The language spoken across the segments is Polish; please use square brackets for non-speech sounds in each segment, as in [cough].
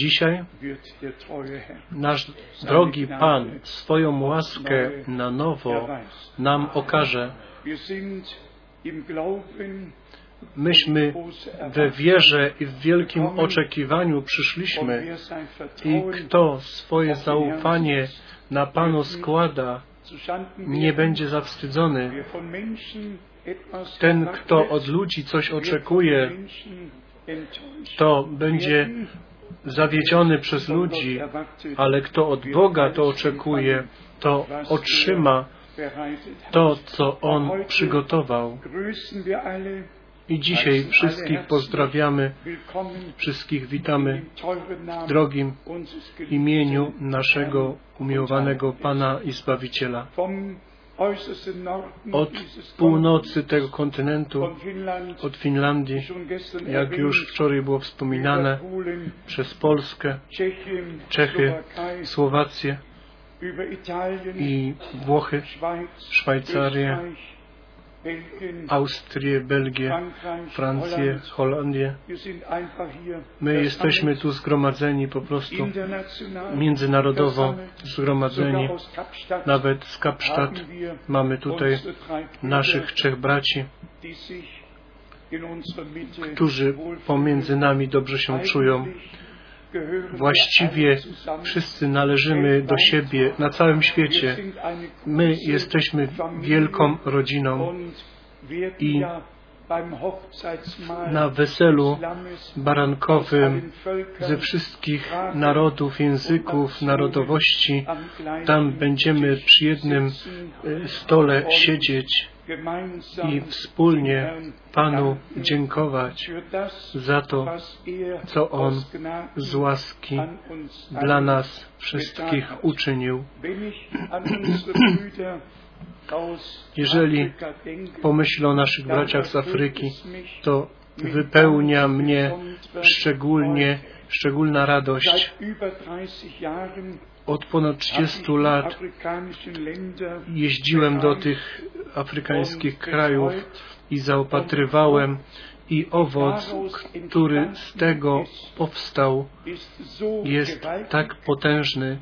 Dzisiaj nasz drogi Pan swoją łaskę na nowo nam okaże. Myśmy we wierze i w wielkim oczekiwaniu przyszliśmy i kto swoje zaufanie na Panu składa, nie będzie zawstydzony. Ten, kto od ludzi coś oczekuje, to będzie zawiedziony przez ludzi, ale kto od Boga to oczekuje, to otrzyma to, co On przygotował. I dzisiaj wszystkich pozdrawiamy, wszystkich witamy w drogim imieniu naszego umiłowanego Pana i Zbawiciela. Od północy tego kontynentu, od Finlandii, jak już wczoraj było wspominane, przez Polskę, Czechy, Słowację i Włochy, Szwajcarię, Austrię, Belgię, Francję, Holandię. My jesteśmy tu zgromadzeni po prostu. Międzynarodowo zgromadzeni. Nawet z Kapstadt mamy tutaj naszych trzech braci, którzy pomiędzy nami dobrze się czują. Właściwie wszyscy należymy do siebie na całym świecie. My jesteśmy wielką rodziną i na weselu barankowym ze wszystkich narodów, języków, narodowości, tam będziemy przy jednym stole siedzieć i wspólnie Panu dziękować za to, co On z łaski dla nas wszystkich uczynił. Jeżeli pomyślę o naszych braciach z Afryki, to wypełnia mnie szczególnie, szczególna radość. Od ponad 30 lat jeździłem do tych afrykańskich krajów i zaopatrywałem i owoc, który z tego powstał, jest tak potężny.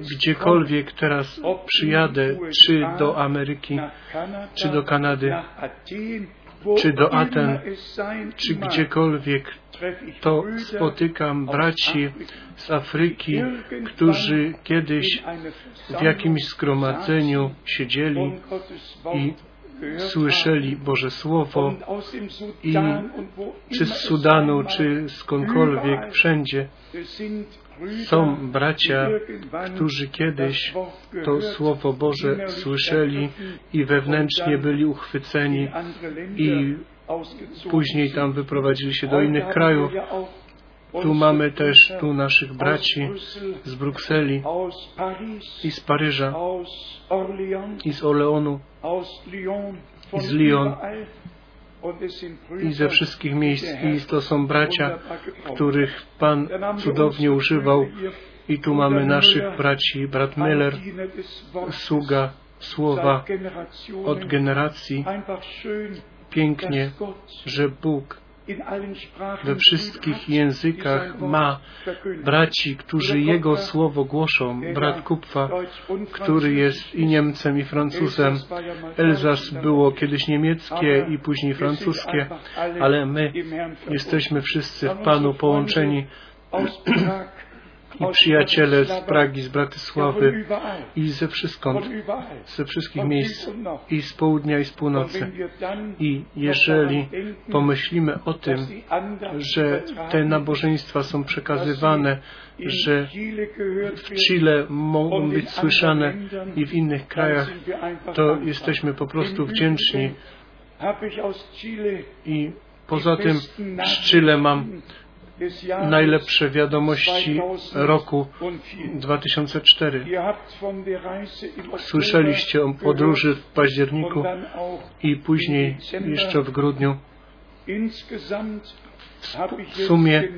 Gdziekolwiek teraz przyjadę, czy do Ameryki, czy do Kanady, czy do Aten, czy gdziekolwiek, to spotykam braci z Afryki, którzy kiedyś w jakimś zgromadzeniu siedzieli i słyszeli Boże Słowo i czy z Sudanu, czy skądkolwiek, wszędzie. Są bracia, którzy kiedyś to Słowo Boże słyszeli i wewnętrznie byli uchwyceni i później tam wyprowadzili się do innych krajów. Tu mamy też tu naszych braci z Brukseli i z Paryża i z Orleanu i z Lyon i ze wszystkich miejsc i to są bracia, których Pan cudownie używał i tu mamy naszych braci, brat Miller, sługa słowa od generacji. Pięknie, że Bóg we wszystkich językach ma braci, którzy Jego słowo głoszą. Brat Kupfa, który jest i Niemcem, i Francuzem. Elzas było kiedyś niemieckie i później francuskie, ale my jesteśmy wszyscy w Panu połączeni i przyjaciele z Pragi, z Bratysławy i ze wszystkąd, ze wszystkich miejsc i z południa i z północy. I jeżeli pomyślimy o tym, że te nabożeństwa są przekazywane, że w Chile mogą być słyszane i w innych krajach, to jesteśmy po prostu wdzięczni. I poza tym z Chile mam najlepsze wiadomości roku 2004. Słyszeliście o podróży w październiku i później jeszcze w grudniu. W sumie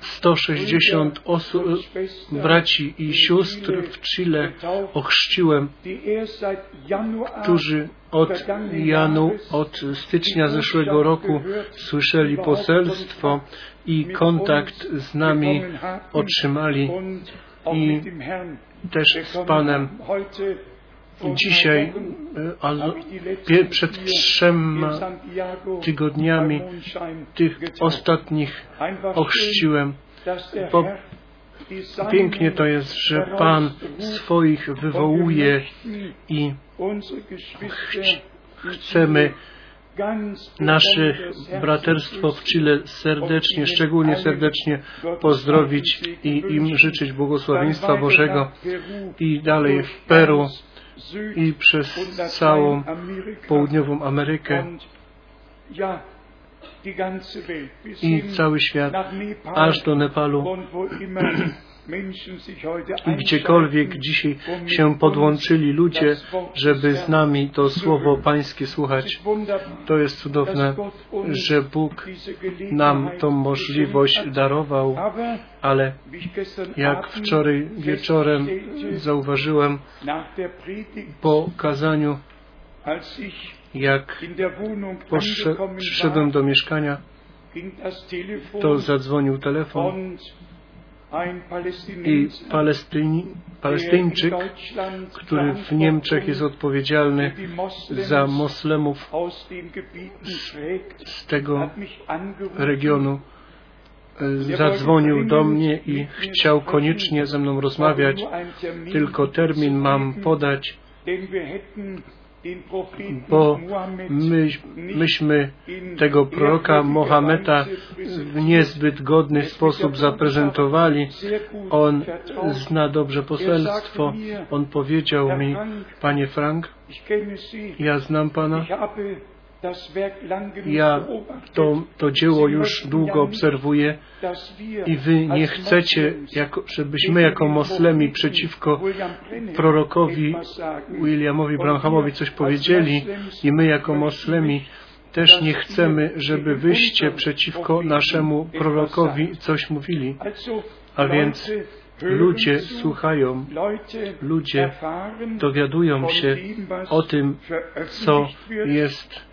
160 osób, braci i sióstr w Chile ochrzciłem, którzy od janu, od stycznia zeszłego roku słyszeli poselstwo i kontakt z nami otrzymali i też z Panem dzisiaj, przed trzema tygodniami tych ostatnich ochrzciłem, bo pięknie to jest, że Pan swoich wywołuje i chcemy nasze braterstwo w Chile serdecznie, szczególnie serdecznie pozdrowić i im życzyć błogosławieństwa Bożego. I dalej w Peru i przez całą południową Amerykę i cały świat, aż do Nepalu gdziekolwiek dzisiaj się podłączyli ludzie, żeby z nami to Słowo Pańskie słuchać. To jest cudowne, że Bóg nam tą możliwość darował, ale jak wczoraj wieczorem zauważyłem po kazaniu, jak przyszedłem do mieszkania, to zadzwonił telefon i Palestyni, Palestyńczyk, który w Niemczech jest odpowiedzialny za moslemów z tego regionu, zadzwonił do mnie i chciał koniecznie ze mną rozmawiać, tylko termin mam podać, bo my, myśmy tego proroka Mohameda w niezbyt godny sposób zaprezentowali. On zna dobrze poselstwo. On powiedział mi, Panie Frank, ja znam Pana, ja to, to dzieło już długo obserwuję i wy nie chcecie, jako, żebyśmy jako moslemi przeciwko prorokowi Williamowi Branhamowi coś powiedzieli i my jako moslemi też nie chcemy, żeby wyście przeciwko naszemu prorokowi coś mówili. A więc ludzie słuchają, ludzie dowiadują się o tym, co jest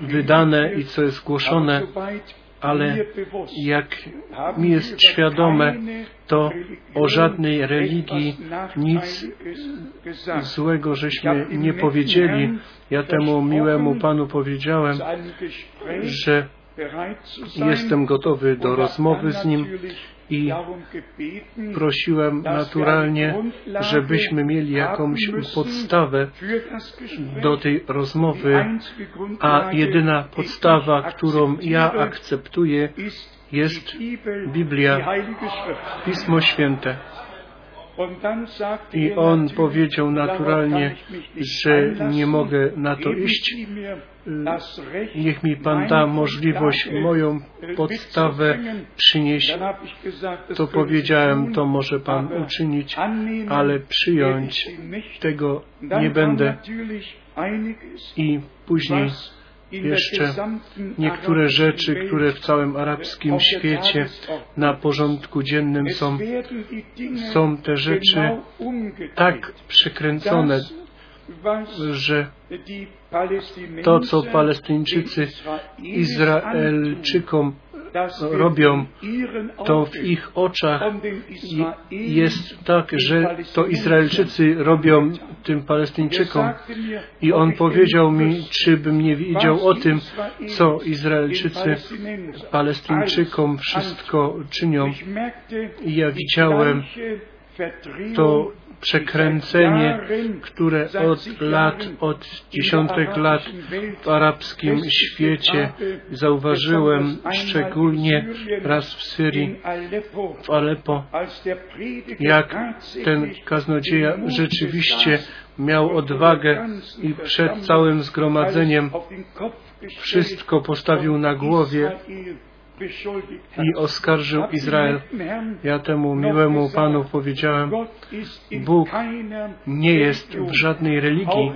wydane i co jest głoszone, ale jak mi jest świadome, to o żadnej religii nic złego żeśmy nie powiedzieli. Ja temu miłemu Panu powiedziałem, że jestem gotowy do rozmowy z Nim i prosiłem naturalnie, żebyśmy mieli jakąś podstawę do tej rozmowy, a jedyna podstawa, którą ja akceptuję, jest Biblia, Pismo Święte. I on powiedział naturalnie, że nie mogę na to iść. Niech mi Pan da możliwość moją podstawę przynieść. To powiedziałem, to może Pan uczynić, ale przyjąć tego nie będę. I później jeszcze niektóre rzeczy, które w całym arabskim świecie na porządku dziennym są, są te rzeczy tak przekręcone, że to, co Palestyńczycy Izraelczykom robią, to w ich oczach jest tak, że to Izraelczycy robią tym Palestyńczykom. I on powiedział mi, czy bym nie wiedział o tym, co Izraelczycy Palestyńczykom wszystko czynią. I ja widziałem to przekręcenie, które od lat, od dziesiątek lat w arabskim świecie zauważyłem, szczególnie raz w Syrii, w Aleppo, jak ten kaznodzieja rzeczywiście miał odwagę i przed całym zgromadzeniem wszystko postawił na głowie i oskarżył Izrael. Ja temu miłemu Panu powiedziałem, Bóg nie jest w żadnej religii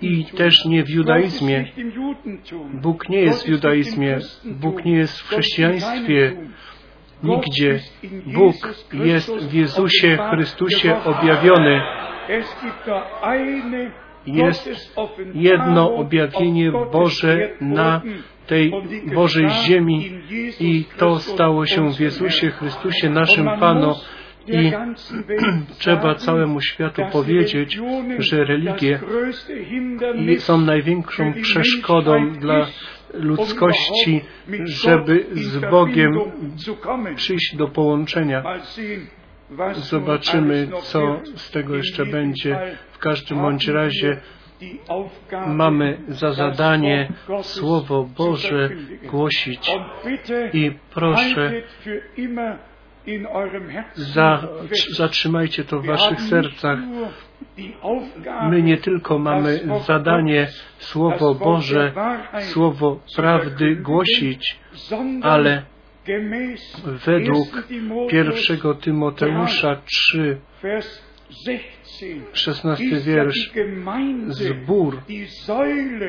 i też nie w judaizmie. Bóg nie jest w judaizmie, Bóg nie jest w chrześcijaństwie. Nigdzie. Bóg jest w Jezusie Chrystusie objawiony. Jest jedno objawienie Boże na tej Bożej ziemi i to stało się w Jezusie Chrystusie naszym Panu. I [clears throat] trzeba całemu światu powiedzieć, że religie są największą przeszkodą dla ludzkości, żeby z Bogiem przyjść do połączenia. Zobaczymy, co z tego jeszcze będzie. W każdym bądź razie mamy za zadanie Słowo Boże głosić i proszę za, zatrzymajcie to w waszych sercach. My nie tylko mamy zadanie Słowo Boże, Słowo prawdy głosić, ale według pierwszego Tymoteusza 3, 16 wiersz, zbór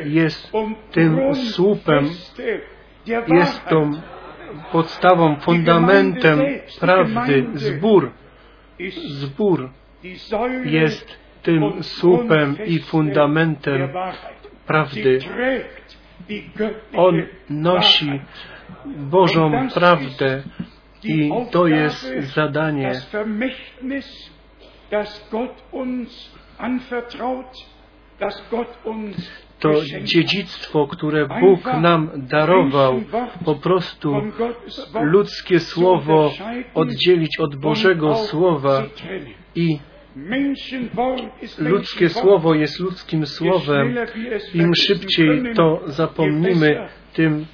jest tym słupem, jest tą podstawą, fundamentem prawdy. Zbór, zbór jest tym słupem i fundamentem prawdy. On nosi Bożą prawdę i to jest zadanie, to dziedzictwo, które Bóg nam darował, po prostu ludzkie słowo oddzielić od Bożego Słowa i ludzkie słowo jest ludzkim słowem. Im szybciej to zapomnimy, tym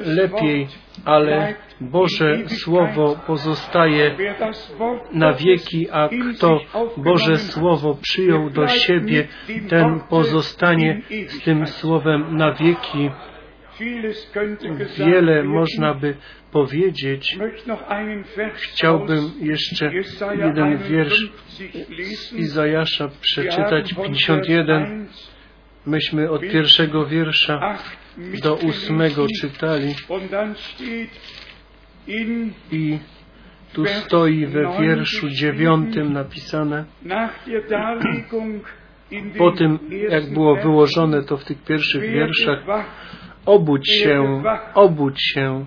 lepiej, ale Boże Słowo pozostaje na wieki, a kto Boże Słowo przyjął do siebie, ten pozostanie z tym Słowem na wieki. Wiele można by powiedzieć. Chciałbym jeszcze jeden wiersz z Izajasza przeczytać, 51. Myśmy od pierwszego wiersza do ósmego czytali. I tu stoi we wierszu dziewiątym napisane. Po tym, jak było wyłożone to w tych pierwszych wierszach obudź się, obudź się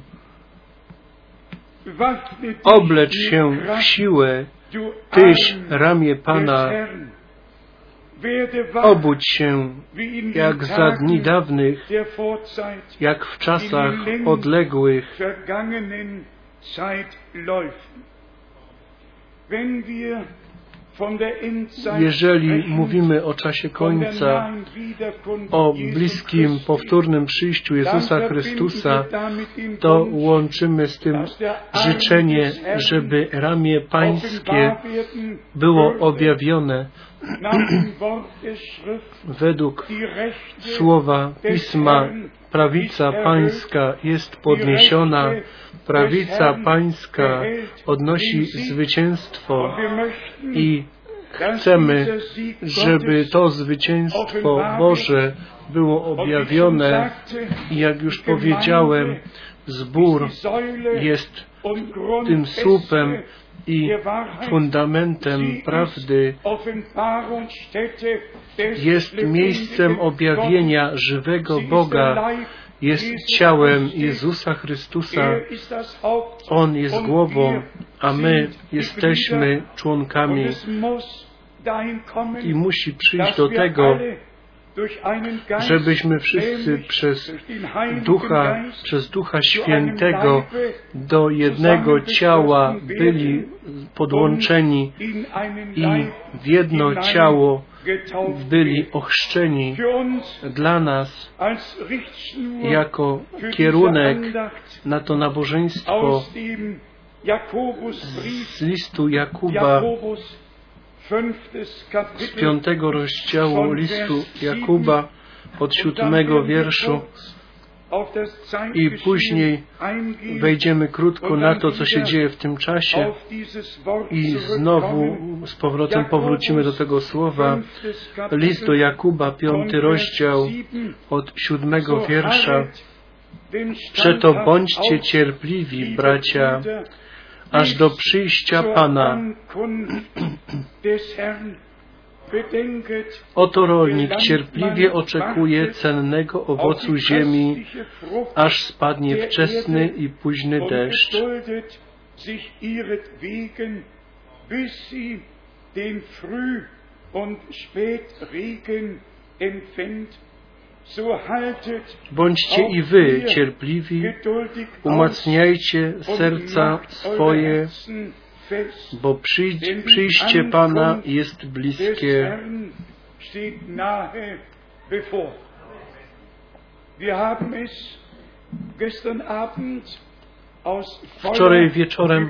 oblecz się w siłę. tyś ramię Pana. Obudź się, jak za dni dawnych, jak w czasach odległych. Jeżeli mówimy o czasie końca, o bliskim, powtórnym przyjściu Jezusa Chrystusa, to łączymy z tym życzenie, żeby ramię Pańskie było objawione według słowa Pisma prawica Pańska jest podniesiona, prawica Pańska odnosi zwycięstwo i chcemy, żeby to zwycięstwo Boże było objawione. i jak już powiedziałem, zbór jest tym słupem i fundamentem prawdy jest miejscem objawienia żywego Boga, jest ciałem Jezusa Chrystusa. On jest głową, a my jesteśmy członkami. I musi przyjść do tego, żebyśmy wszyscy przez Ducha, przez Ducha Świętego do jednego ciała byli podłączeni i w jedno ciało byli ochrzczeni dla nas jako kierunek na to nabożeństwo z listu Jakuba z piątego rozdziału listu Jakuba od siódmego wierszu. i później wejdziemy krótko na to, co się dzieje w tym czasie. i znowu z powrotem powrócimy do tego słowa. List do Jakuba, piąty rozdział od siódmego wiersza. Przeto bądźcie cierpliwi, bracia, aż do przyjścia Pana. Oto rolnik cierpliwie oczekuje cennego owocu ziemi, aż spadnie wczesny i późny deszcz. Bądźcie i wy cierpliwi, umacniajcie serca swoje, bo przyjść, przyjście Pana jest bliskie. Wczoraj wieczorem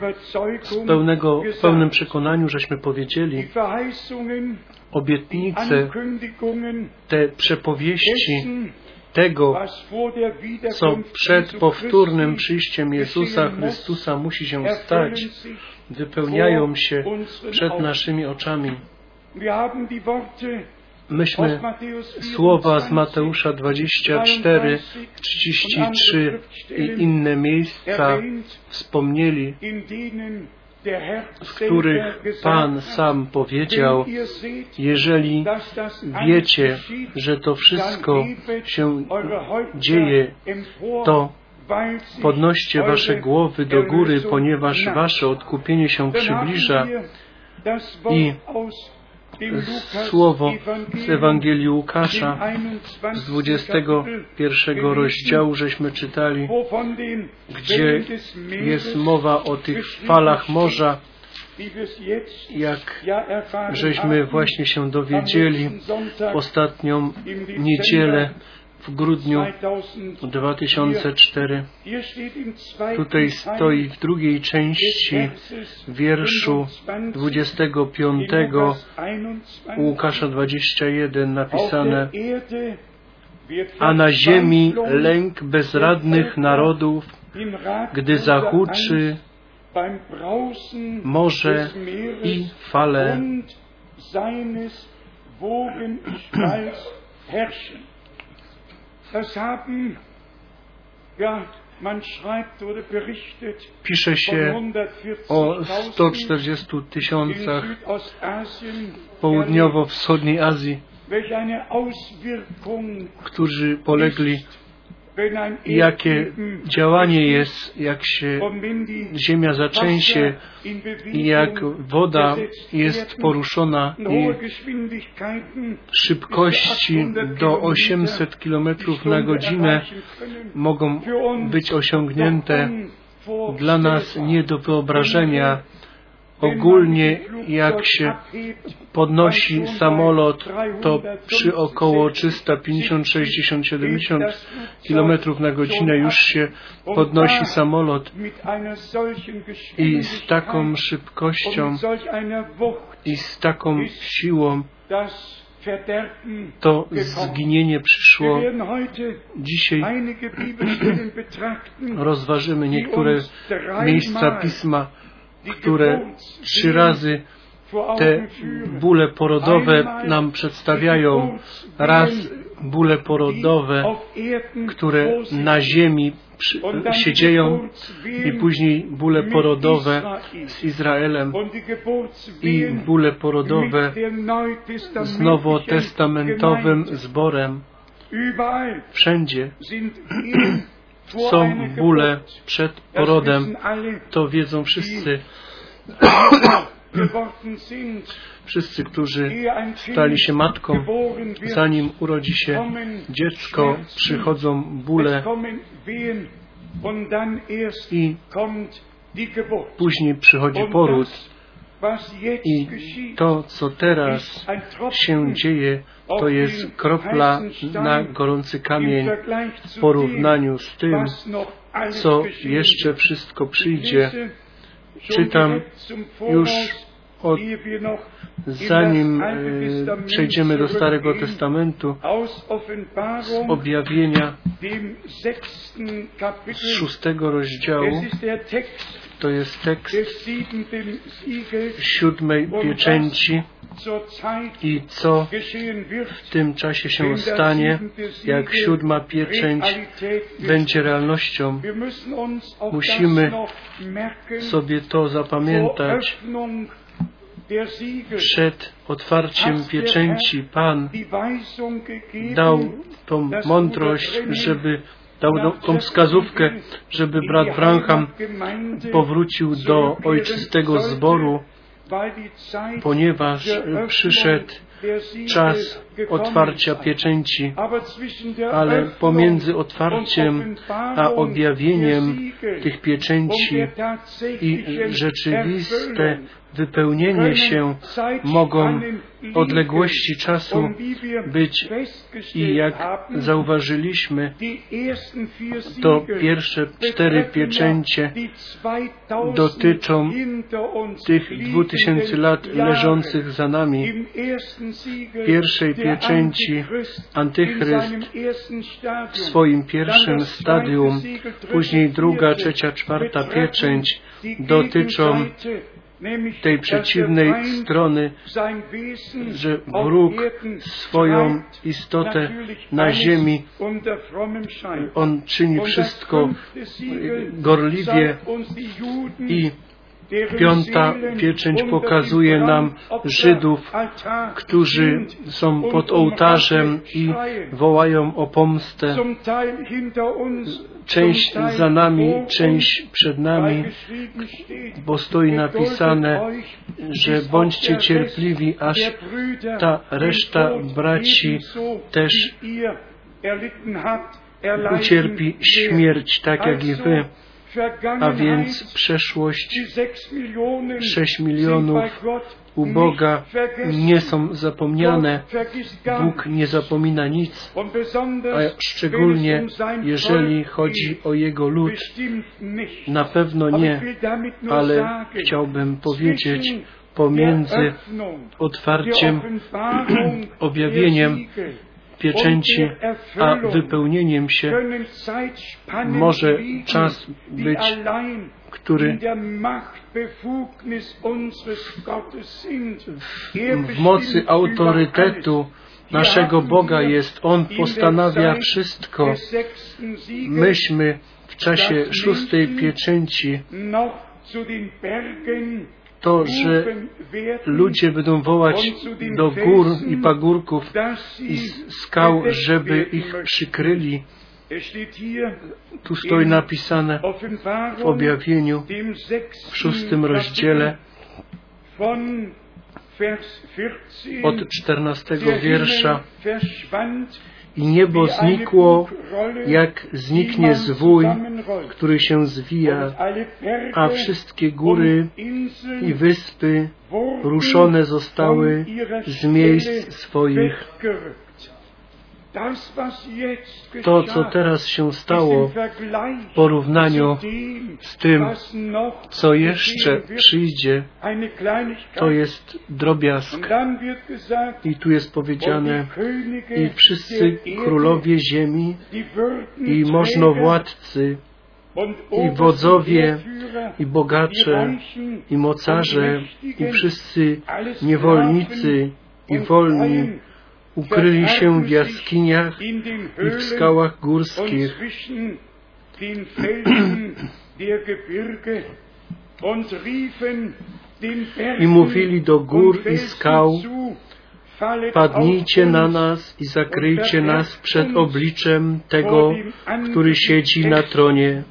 z pełnego, w pełnym przekonaniu żeśmy powiedzieli obietnice, te przepowiedzi tego, co przed powtórnym przyjściem Jezusa Chrystusa musi się stać, wypełniają się przed naszymi oczami. Myśmy słowa z Mateusza 24, 33 i inne miejsca wspomnieli, w których Pan sam powiedział, jeżeli wiecie, że to wszystko się dzieje, to podnoście wasze głowy do góry, ponieważ wasze odkupienie się przybliża i słowo z Ewangelii Łukasza z 21 rozdziału żeśmy czytali, gdzie jest mowa o tych falach morza, jak żeśmy właśnie się dowiedzieli ostatnią niedzielę w grudniu 2004. Tutaj stoi w drugiej części wierszu 25 Łukasza 21 napisane a na ziemi lęk bezradnych narodów, gdy zahuczy morze i fale [clears throat] Pisze się o 140 tysiącach w południowo-wschodniej Azji, którzy polegli jakie działanie jest, jak się ziemia zatrzęsie i jak woda jest poruszona i szybkości do 800 km na godzinę mogą być osiągnięte dla nas nie do wyobrażenia ogólnie jak się podnosi samolot, to przy około 350, 60, 70 km na godzinę już się podnosi samolot i z taką szybkością i z taką siłą to zginienie przyszło. Dzisiaj [clears throat] rozważymy niektóre miejsca Pisma, które trzy razy te bóle porodowe nam przedstawiają. Raz bóle porodowe, które na ziemi się dzieją i później bóle porodowe z Izraelem i bóle porodowe z nowotestamentowym zborem. Wszędzie są bóle przed porodem. To wiedzą wszyscy. Wszyscy, którzy stali się matką, zanim urodzi się dziecko, przychodzą bóle i później przychodzi poród. I to, co teraz się dzieje, to jest kropla na gorący kamień w porównaniu z tym, co jeszcze wszystko przyjdzie. Czytam już od, zanim e, przejdziemy do Starego Testamentu, z objawienia z szóstego rozdziału, to jest tekst siódmej pieczęci i co w tym czasie się stanie, jak siódma pieczęć będzie realnością. Musimy sobie to zapamiętać. Przed otwarciem pieczęci Pan dał tą mądrość, żeby dał tą wskazówkę, żeby brat Branham powrócił do ojczystego zboru, ponieważ przyszedł czas otwarcia pieczęci, ale pomiędzy otwarciem a objawieniem tych pieczęci i rzeczywiste wypełnienie się mogą odległości czasu być i jak zauważyliśmy, to pierwsze cztery pieczęcie dotyczą tych dwóch tysięcy lat leżących za nami. W pierwszej pieczęci Antychryst w swoim pierwszym stadium, później druga, trzecia, czwarta pieczęć dotyczą tej przeciwnej strony, że wróg swoją istotę na ziemi, on czyni wszystko gorliwie i Piąta pieczęć pokazuje nam Żydów, którzy są pod ołtarzem i wołają o pomstę. Część za nami, część przed nami, bo stoi napisane, że bądźcie cierpliwi, aż ta reszta braci też ucierpi śmierć, tak jak i wy a więc przeszłość 6 milionów u Boga nie są zapomniane. Bóg nie zapomina nic, a szczególnie jeżeli chodzi o Jego lud, na pewno nie, ale chciałbym powiedzieć, pomiędzy otwarciem, [clears throat] objawieniem pieczęci, a wypełnieniem się może czas być, który w mocy autorytetu naszego Boga jest. On postanawia wszystko. Myśmy w czasie szóstej pieczęci to, że ludzie będą wołać do gór i pagórków i skał, żeby ich przykryli. Tu stoi napisane w objawieniu w szóstym rozdziale od czternastego wiersza i niebo znikło, jak zniknie zwój, który się zwija, a wszystkie góry i wyspy ruszone zostały z miejsc swoich. To, co teraz się stało w porównaniu z tym, co jeszcze przyjdzie, to jest drobiazg. I tu jest powiedziane, i wszyscy królowie ziemi, i możnowładcy, i wodzowie, i bogacze, i mocarze, i wszyscy niewolnicy, i wolni, ukryli się w jaskiniach i w skałach górskich. I mówili do gór i skał, padnijcie na nas i zakryjcie nas przed obliczem tego, który siedzi na tronie.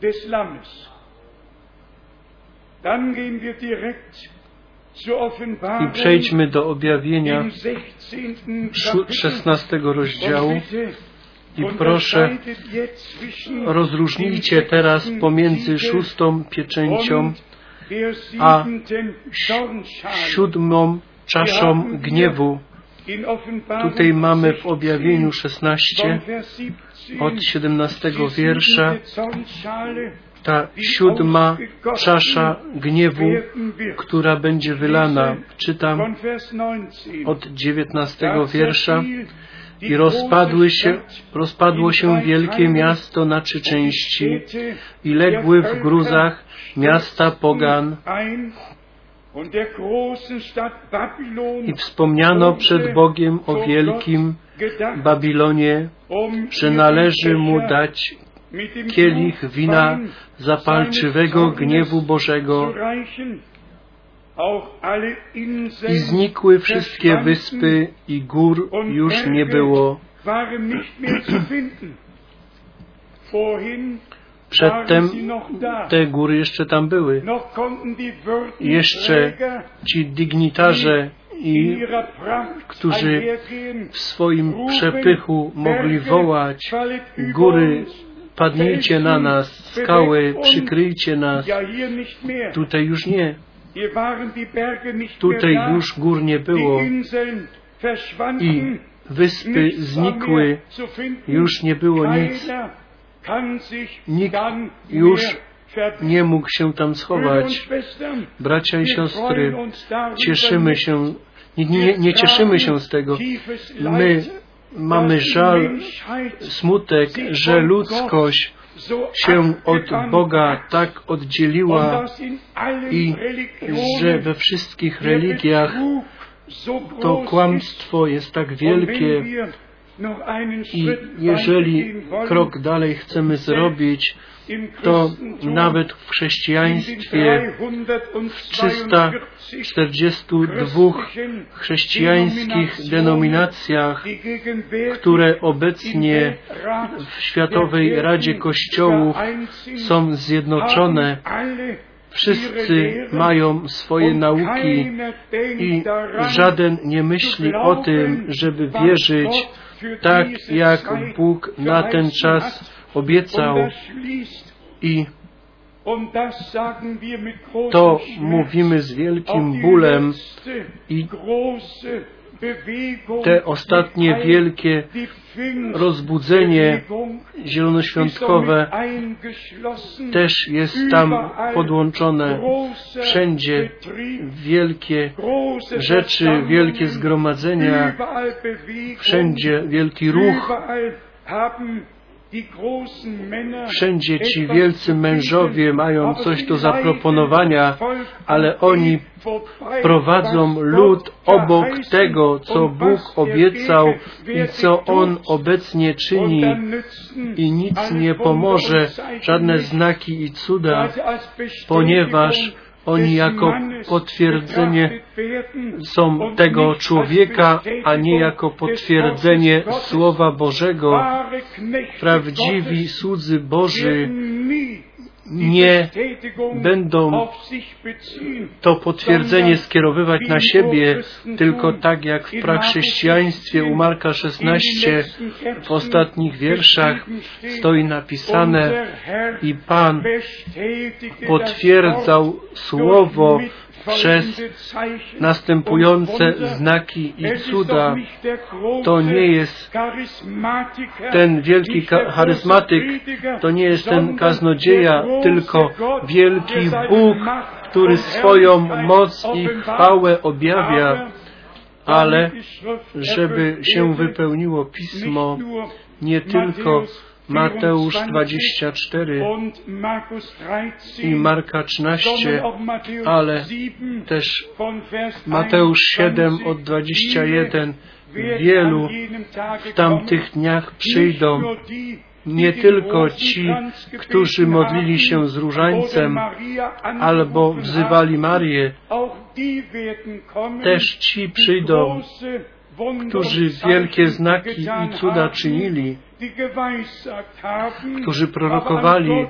des Lammes. I przejdźmy do objawienia 16 rozdziału. I proszę, rozróżnijcie teraz pomiędzy szóstą pieczęcią a siódmą czaszą gniewu. Tutaj mamy w objawieniu 16 od 17 wiersza ta siódma czasza gniewu, która będzie wylana. Czytam od 19 wiersza. I rozpadły się, rozpadło się wielkie miasto na trzy części i legły w gruzach miasta pogan. I wspomniano przed Bogiem o wielkim Babilonie, że należy mu dać kielich wina zapalczywego gniewu Bożego i znikły wszystkie wyspy i gór już nie było. Przedtem te góry jeszcze tam były. Jeszcze ci dygnitarze i którzy w swoim przepychu mogli wołać góry padnijcie na nas, skały, przykryjcie nas. Tutaj już nie. Tutaj już gór nie było i wyspy znikły, już nie było nic. Nikt już nie mógł się tam schować. Bracia i siostry, cieszymy się, nie, nie, nie cieszymy się z tego. My mamy żal, smutek, że ludzkość się od Boga tak oddzieliła i że we wszystkich religiach to kłamstwo jest tak wielkie i jeżeli krok dalej chcemy zrobić, to nawet w chrześcijaństwie w 342 chrześcijańskich denominacjach, które obecnie w Światowej Radzie Kościołów są zjednoczone, Wszyscy mają swoje nauki i żaden nie myśli o tym, żeby wierzyć tak, jak Bóg na ten czas obiecał. I to mówimy z wielkim bólem i te ostatnie wielkie rozbudzenie zielonoświątkowe też jest tam podłączone. Wszędzie wielkie rzeczy, wielkie zgromadzenia, wszędzie wielki ruch. Wszędzie ci wielcy mężowie mają coś do zaproponowania, ale oni prowadzą lud obok tego, co Bóg obiecał i co On obecnie czyni. i nic nie pomoże, żadne znaki i cuda, ponieważ oni jako potwierdzenie są tego człowieka, a nie jako potwierdzenie Słowa Bożego. Prawdziwi słudzy Boży nie będą to potwierdzenie skierowywać na siebie, tylko tak jak w prachrześcijaństwie u Marka 16 w ostatnich wierszach stoi napisane i Pan potwierdzał słowo przez następujące znaki i cuda. To nie jest ten wielki charyzmatyk, to nie jest ten kaznodzieja, tylko wielki Bóg, który swoją moc i chwałę objawia, ale żeby się wypełniło Pismo, nie tylko Mateusz 24 i Marka 13, ale też Mateusz 7 od 21. Wielu w tamtych dniach przyjdą nie tylko ci, którzy modlili się z różańcem albo wzywali Marię, też ci przyjdą, którzy wielkie znaki i cuda czynili, którzy prorokowali,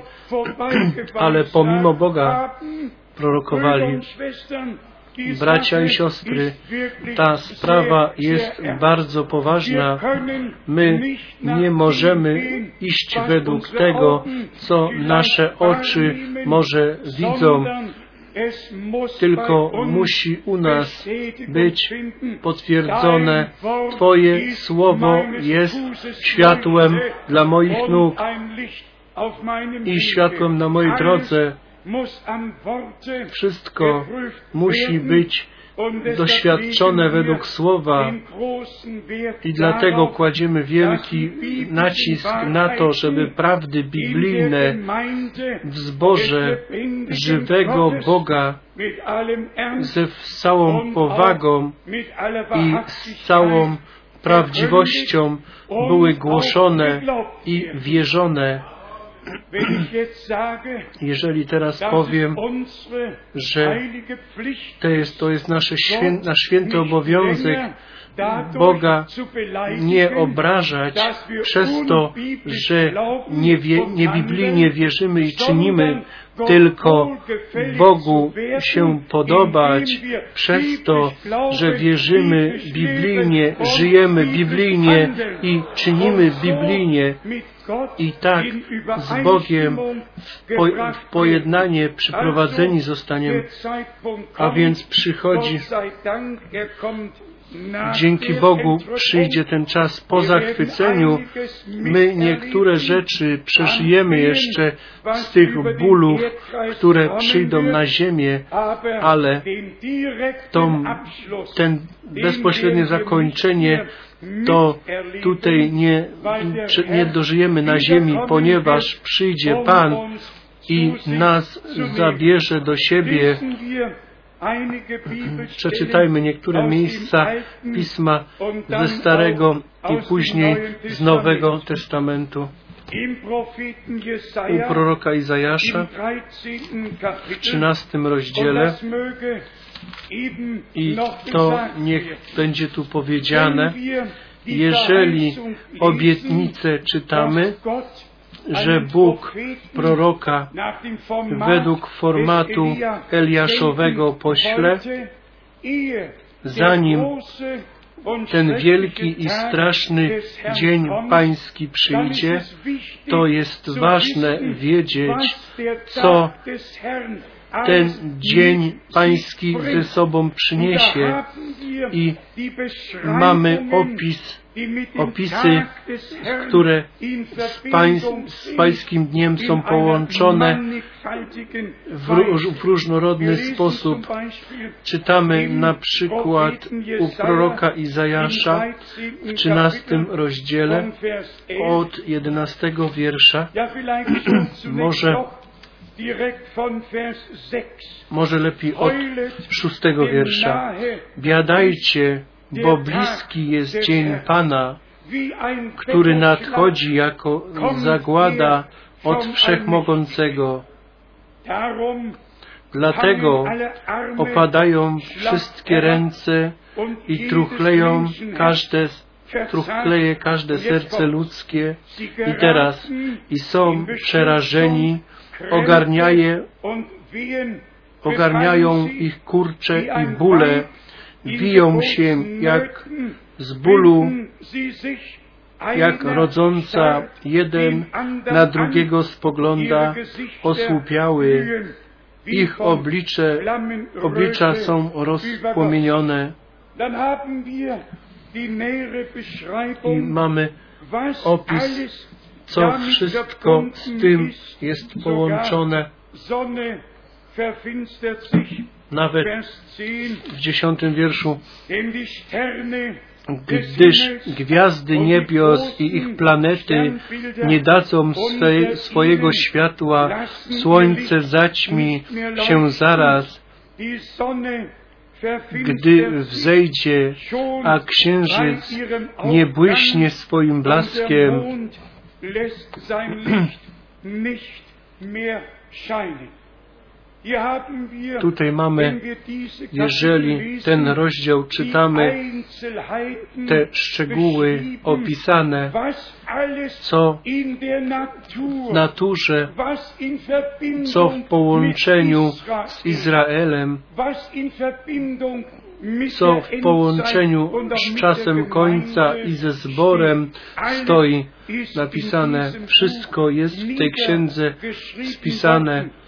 [clears throat] ale pomimo Boga prorokowali. Bracia i siostry, ta sprawa jest bardzo poważna. My nie możemy iść według tego, co nasze oczy może widzą, tylko musi u nas być potwierdzone. Twoje słowo jest światłem dla moich nóg i światłem na mojej drodze. Wszystko musi być doświadczone według Słowa. I dlatego kładziemy wielki nacisk na to, żeby prawdy biblijne w zborze żywego Boga ze całą powagą i z całą prawdziwością były głoszone i wierzone jeżeli teraz powiem, że to jest, to jest nasze świę, nasz święty obowiązek Boga nie obrażać przez to, że nie, wie, nie biblijnie wierzymy i czynimy, tylko Bogu się podobać przez to, że wierzymy biblijnie, żyjemy biblijnie i czynimy biblijnie i tak z Bogiem w, po, w pojednanie przyprowadzeni zostaniemy, a więc przychodzi Dzięki Bogu przyjdzie ten czas po zachwyceniu. My niektóre rzeczy przeżyjemy jeszcze z tych bólów, które przyjdą na ziemię, ale to, ten bezpośrednie zakończenie to tutaj nie, nie dożyjemy na ziemi, ponieważ przyjdzie Pan i nas zabierze do siebie. Przeczytajmy niektóre miejsca Pisma ze Starego i później z Nowego Testamentu. U proroka Izajasza w 13 rozdziale i to niech będzie tu powiedziane, jeżeli obietnicę czytamy, że Bóg proroka według formatu Eliaszowego pośle, zanim ten wielki i straszny dzień pański przyjdzie, to jest ważne wiedzieć, co ten dzień pański ze sobą przyniesie i mamy opis opisy, które z, pań, z Pańskim Dniem są połączone w, w różnorodny sposób. Czytamy na przykład u proroka Izajasza w 13 rozdziale od 11 wiersza. Może może lepiej od szóstego wiersza. Biadajcie, bo bliski jest dzień Pana, który nadchodzi jako zagłada od Wszechmogącego. Dlatego opadają wszystkie ręce i truchleją każde, truchleje każde serce ludzkie i teraz i są przerażeni, ogarniaje, ogarniają ich kurcze i bóle, biją się jak z bólu, jak rodząca jeden na drugiego spogląda, osłupiały. Ich oblicze, oblicza są rozpłomienione. I mamy opis, co wszystko z tym jest połączone. Nawet w dziesiątym wierszu gdyż gwiazdy niebios i ich planety nie dadzą swe, swojego światła, słońce zaćmi się zaraz, gdy wzejdzie, a księżyc nie błyśnie swoim blaskiem. [clears throat] Tutaj mamy, jeżeli ten rozdział czytamy, te szczegóły opisane, co w naturze, co w połączeniu z Izraelem, co w połączeniu z czasem końca i ze zborem stoi napisane. Wszystko jest w tej księdze spisane.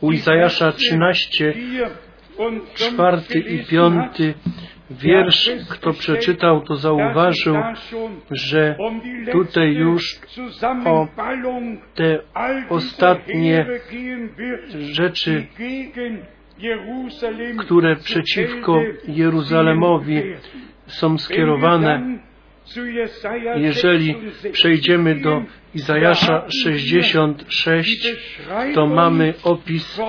U Izajasza 13, czwarty i piąty wiersz, kto przeczytał, to zauważył, że tutaj już o te ostatnie rzeczy, które przeciwko Jeruzalemowi są skierowane. Jeżeli przejdziemy do Izajasza 66, to mamy opis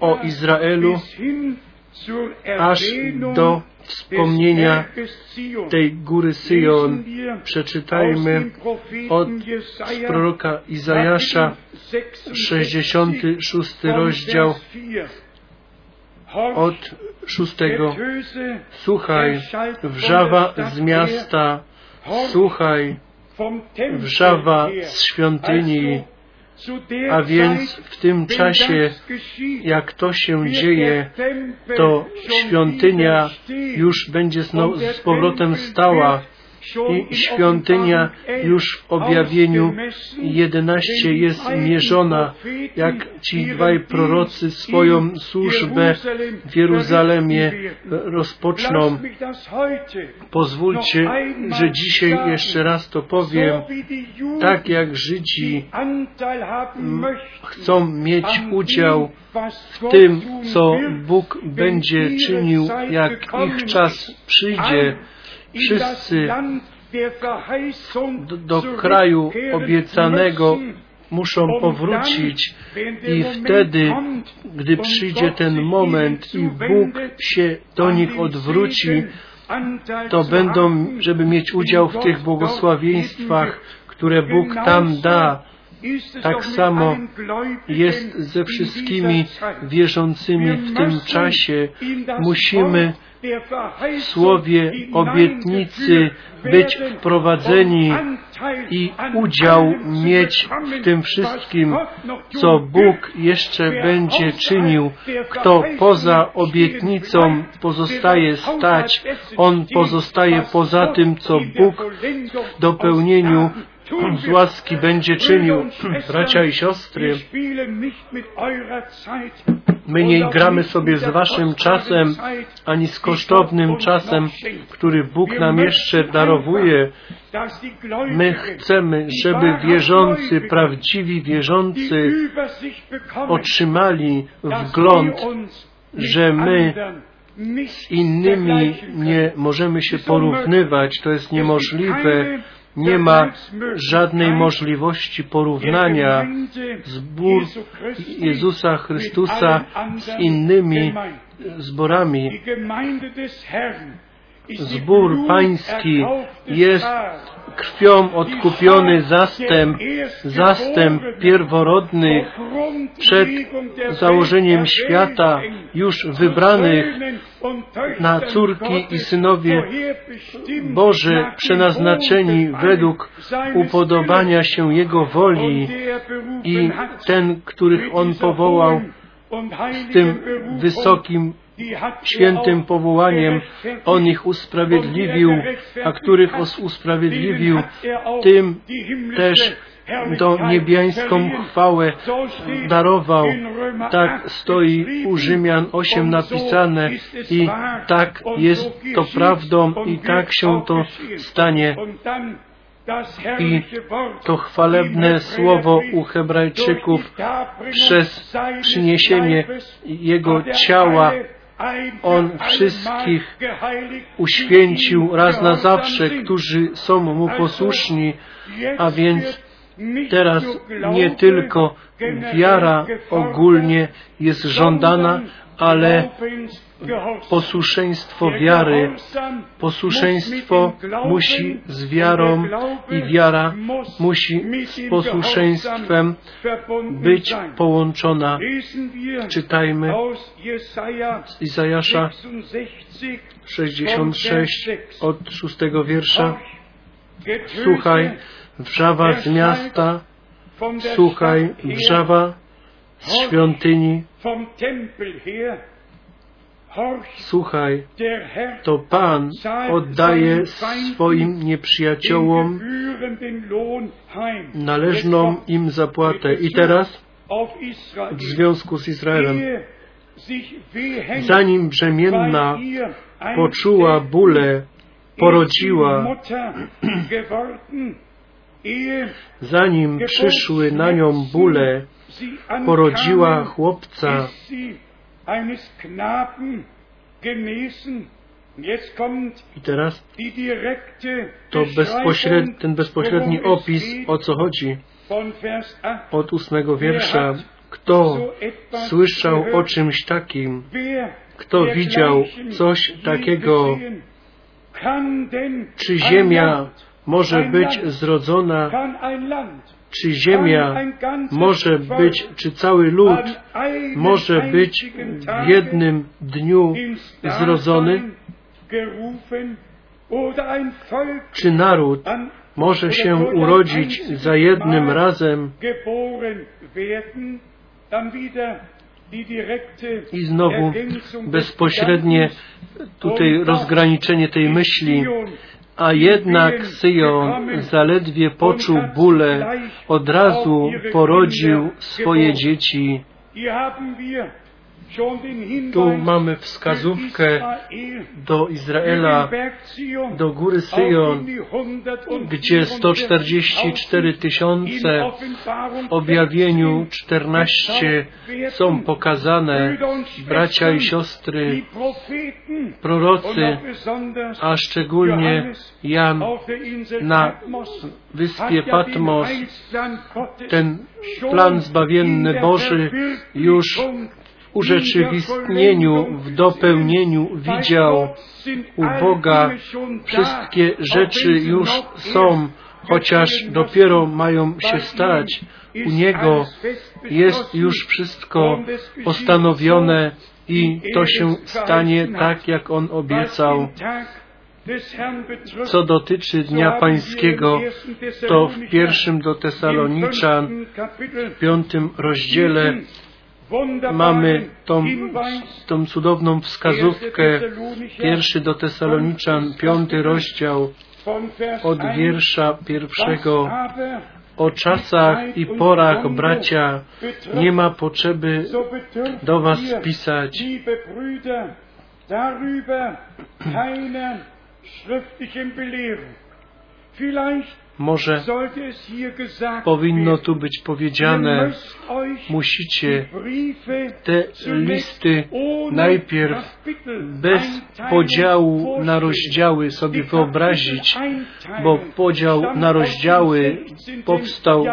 o Izraelu aż do wspomnienia tej góry Syjon. Przeczytajmy od proroka Izajasza 66 rozdział od szóstego. Słuchaj, wrzawa z miasta, słuchaj, wrzawa z świątyni, a więc w tym czasie, jak to się dzieje, to świątynia już będzie z powrotem stała i świątynia już w objawieniu 11 jest mierzona, jak ci dwaj prorocy swoją służbę w Jeruzalemie rozpoczną. Pozwólcie, że dzisiaj jeszcze raz to powiem, tak jak Żydzi chcą mieć udział w tym, co Bóg będzie czynił, jak ich czas przyjdzie, wszyscy do, do kraju obiecanego muszą powrócić i wtedy, gdy przyjdzie ten moment i Bóg się do nich odwróci, to będą, żeby mieć udział w tych błogosławieństwach, które Bóg tam da. Tak samo jest ze wszystkimi wierzącymi w tym czasie. Musimy słowie obietnicy być wprowadzeni i udział mieć w tym wszystkim, co Bóg jeszcze będzie czynił. Kto poza obietnicą pozostaje stać, on pozostaje poza tym, co Bóg w dopełnieniu z łaski będzie czynił. Bracia i siostry, my nie gramy sobie z waszym czasem, ani z kosztownym czasem, który Bóg nam jeszcze darowuje. My chcemy, żeby wierzący, prawdziwi wierzący otrzymali wgląd, że my z innymi nie możemy się porównywać. To jest niemożliwe nie ma żadnej możliwości porównania zbór Jezusa Chrystusa z innymi zborami. Zbór pański jest krwią odkupiony zastęp, zastęp pierworodnych przed założeniem świata, już wybranych na córki i synowie Boże, przenaznaczeni według upodobania się Jego woli i ten, których On powołał z tym wysokim świętym powołaniem On ich usprawiedliwił, a których usprawiedliwił, tym też do niebiańską chwałę darował. Tak stoi u Rzymian 8 napisane i tak jest to prawdą i tak się to stanie. I to chwalebne słowo u Hebrajczyków przez przyniesienie Jego ciała on wszystkich uświęcił raz na zawsze, którzy są Mu posłuszni, a więc teraz nie tylko wiara ogólnie jest żądana, ale posłuszeństwo wiary. Posłuszeństwo musi z wiarą i wiara musi z posłuszeństwem być połączona. Czytajmy z Izajasza 66 od szóstego wiersza. Słuchaj, wrzawa z miasta, słuchaj, wrzawa z świątyni, słuchaj, to Pan oddaje swoim nieprzyjaciołom należną im zapłatę. I teraz w związku z Izraelem, zanim brzemienna poczuła bóle, porodziła, zanim przyszły na nią bóle, porodziła chłopca, i teraz to bezpośred, ten bezpośredni opis, o co chodzi, od ósmego wiersza. Kto słyszał o czymś takim? Kto widział coś takiego? Czy ziemia może być zrodzona? Czy ziemia może być, czy cały lud może być w jednym dniu zrodzony? Czy naród może się urodzić za jednym razem i znowu bezpośrednie tutaj rozgraniczenie tej myśli, a jednak Syjon zaledwie poczuł bóle, od razu porodził swoje dzieci. Tu mamy wskazówkę do Izraela, do góry Syjon, gdzie 144 tysiące w objawieniu 14 są pokazane, bracia i siostry, prorocy, a szczególnie Jan na wyspie Patmos, ten plan zbawienny Boży już urzeczywistnieniu, w dopełnieniu widział u Boga wszystkie rzeczy już są, chociaż dopiero mają się stać. U Niego jest już wszystko postanowione i to się stanie tak, jak On obiecał. Co dotyczy Dnia Pańskiego, to w pierwszym do Tesaloniczan, w piątym rozdziale mamy tą, tą cudowną wskazówkę, pierwszy do Tesaloniczan, piąty rozdział, od wiersza pierwszego. O czasach i porach, bracia, nie ma potrzeby do Was pisać. Może powinno tu być powiedziane, musicie te listy najpierw bez podziału na rozdziały sobie wyobrazić, bo podział na rozdziały powstał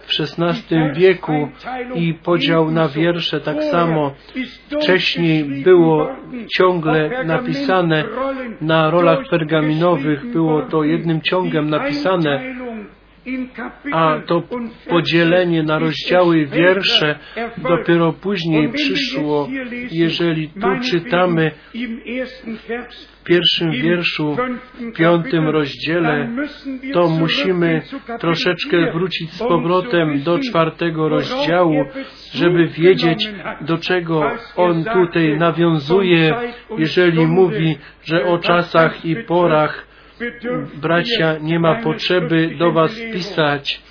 w XVI wieku i podział na wiersze tak samo. Wcześniej było ciągle napisane na rolach pergaminowych, było to jednym ciągiem napisane a to podzielenie na rozdziały wiersze dopiero później przyszło. Jeżeli tu czytamy w pierwszym wierszu, w piątym rozdziale, to musimy troszeczkę wrócić z powrotem do czwartego rozdziału, żeby wiedzieć, do czego on tutaj nawiązuje, jeżeli mówi, że o czasach i porach bracia, nie ma potrzeby do Was pisać.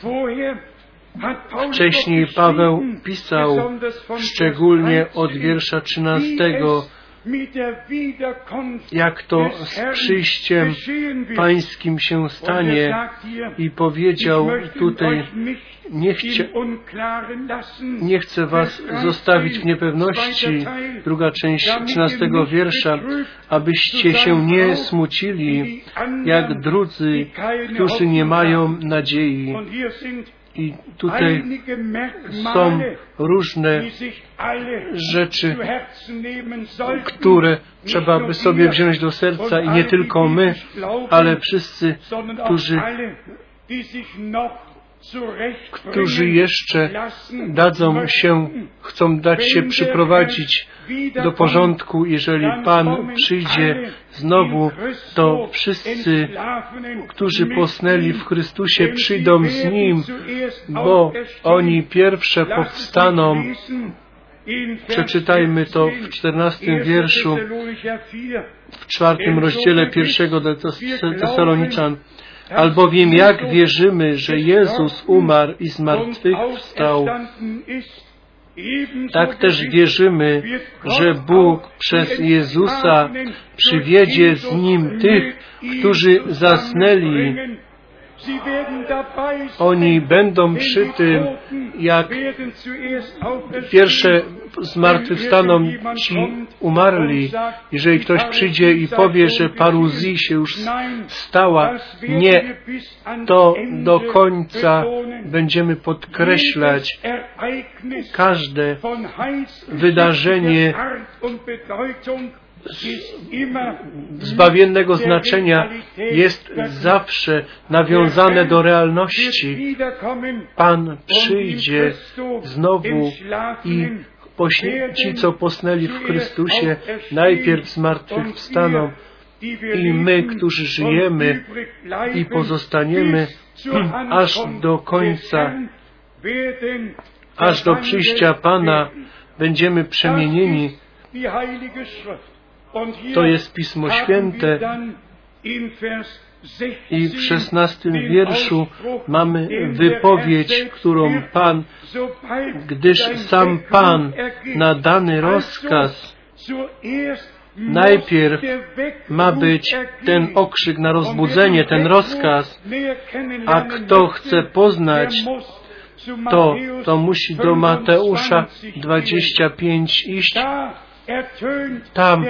Wcześniej Paweł pisał szczególnie od wiersza trzynastego, jak to z przyjściem Pańskim się stanie i powiedział tutaj, nie, nie chcę Was zostawić w niepewności, druga część trzynastego wiersza, abyście się nie smucili, jak drudzy, którzy nie mają nadziei. I tutaj są różne rzeczy, które trzeba by sobie wziąć do serca i nie tylko my, ale wszyscy, którzy którzy jeszcze dadzą się, chcą dać się przyprowadzić do porządku, jeżeli Pan przyjdzie znowu, to wszyscy, którzy posnęli w Chrystusie, przyjdą z Nim, bo oni pierwsze powstaną. Przeczytajmy to w czternastym wierszu, w czwartym rozdziale pierwszego Tesaloniczan. Albowiem jak wierzymy, że Jezus umarł i zmartwychwstał, tak też wierzymy, że Bóg przez Jezusa przywiedzie z Nim tych, którzy zasnęli. Oni będą przy tym, jak pierwsze zmartwychwstaną ci umarli. Jeżeli ktoś przyjdzie i powie, że paruzji się już stała, nie, to do końca będziemy podkreślać każde wydarzenie zbawiennego znaczenia jest zawsze nawiązane do realności. Pan przyjdzie znowu i ci, co posnęli w Chrystusie, najpierw zmartwychwstaną i my, którzy żyjemy i pozostaniemy [clears throat] aż do końca, aż do przyjścia Pana, będziemy przemienieni. To jest Pismo Święte. i w szesnastym wierszu mamy wypowiedź, którą Pan, gdyż sam Pan na dany rozkaz najpierw ma być ten okrzyk na rozbudzenie, ten rozkaz, a kto chce poznać to, to musi do Mateusza 25 iść tam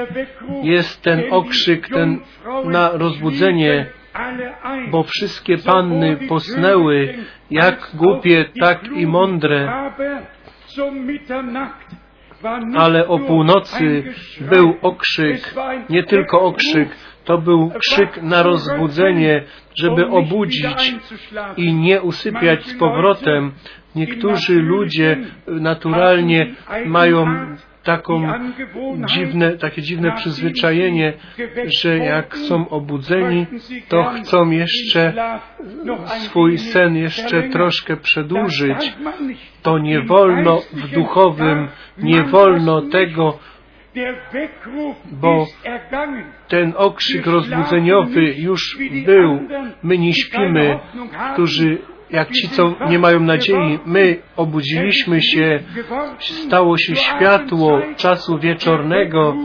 jest ten okrzyk, ten na rozbudzenie, bo wszystkie panny posnęły, jak głupie, tak i mądre. Ale o północy był okrzyk, nie tylko okrzyk, to był krzyk na rozbudzenie, żeby obudzić i nie usypiać z powrotem. Niektórzy ludzie naturalnie mają taką dziwne, takie dziwne przyzwyczajenie, że jak są obudzeni, to chcą jeszcze swój sen jeszcze troszkę przedłużyć. To nie wolno w duchowym, nie wolno tego, bo ten okrzyk rozbudzeniowy już był. My nie śpimy, którzy jak ci, co nie mają nadziei, my obudziliśmy się, stało się światło czasu wieczornego,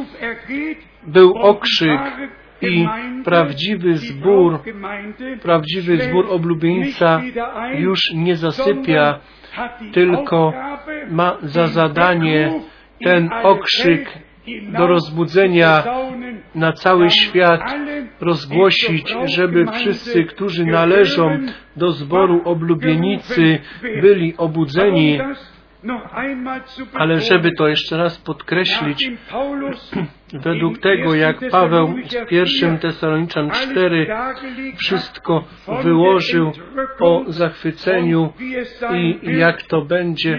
był okrzyk i prawdziwy zbór, prawdziwy zbór oblubieńca już nie zasypia, tylko ma za zadanie ten okrzyk do rozbudzenia na cały świat rozgłosić, żeby wszyscy, którzy należą do zboru oblubienicy, byli obudzeni. Ale żeby to jeszcze raz podkreślić, [clears throat] według tego, jak Paweł w pierwszym Tesaloniczan 4 wszystko wyłożył o zachwyceniu i jak to będzie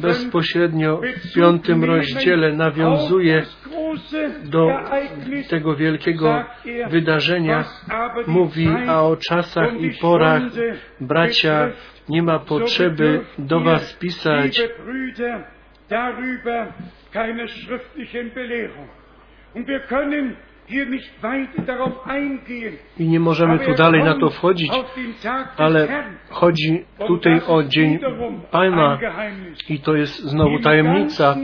bezpośrednio w piątym rozdziale nawiązuje do tego wielkiego wydarzenia, mówi, a o czasach i porach bracia nie ma potrzeby do Was pisać. i nie możemy tu dalej na to wchodzić, ale chodzi tutaj o Dzień Pana. i to jest znowu tajemnica.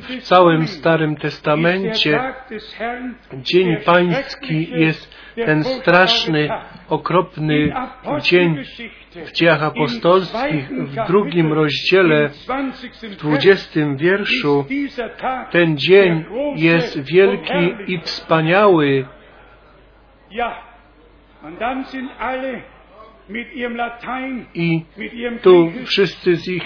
W całym Starym Testamencie Dzień Pański jest ten straszny, okropny dzień w dziejach apostolskich w drugim rozdziale, w dwudziestym wierszu. Ten dzień jest wielki i wspaniały. I tu wszyscy z ich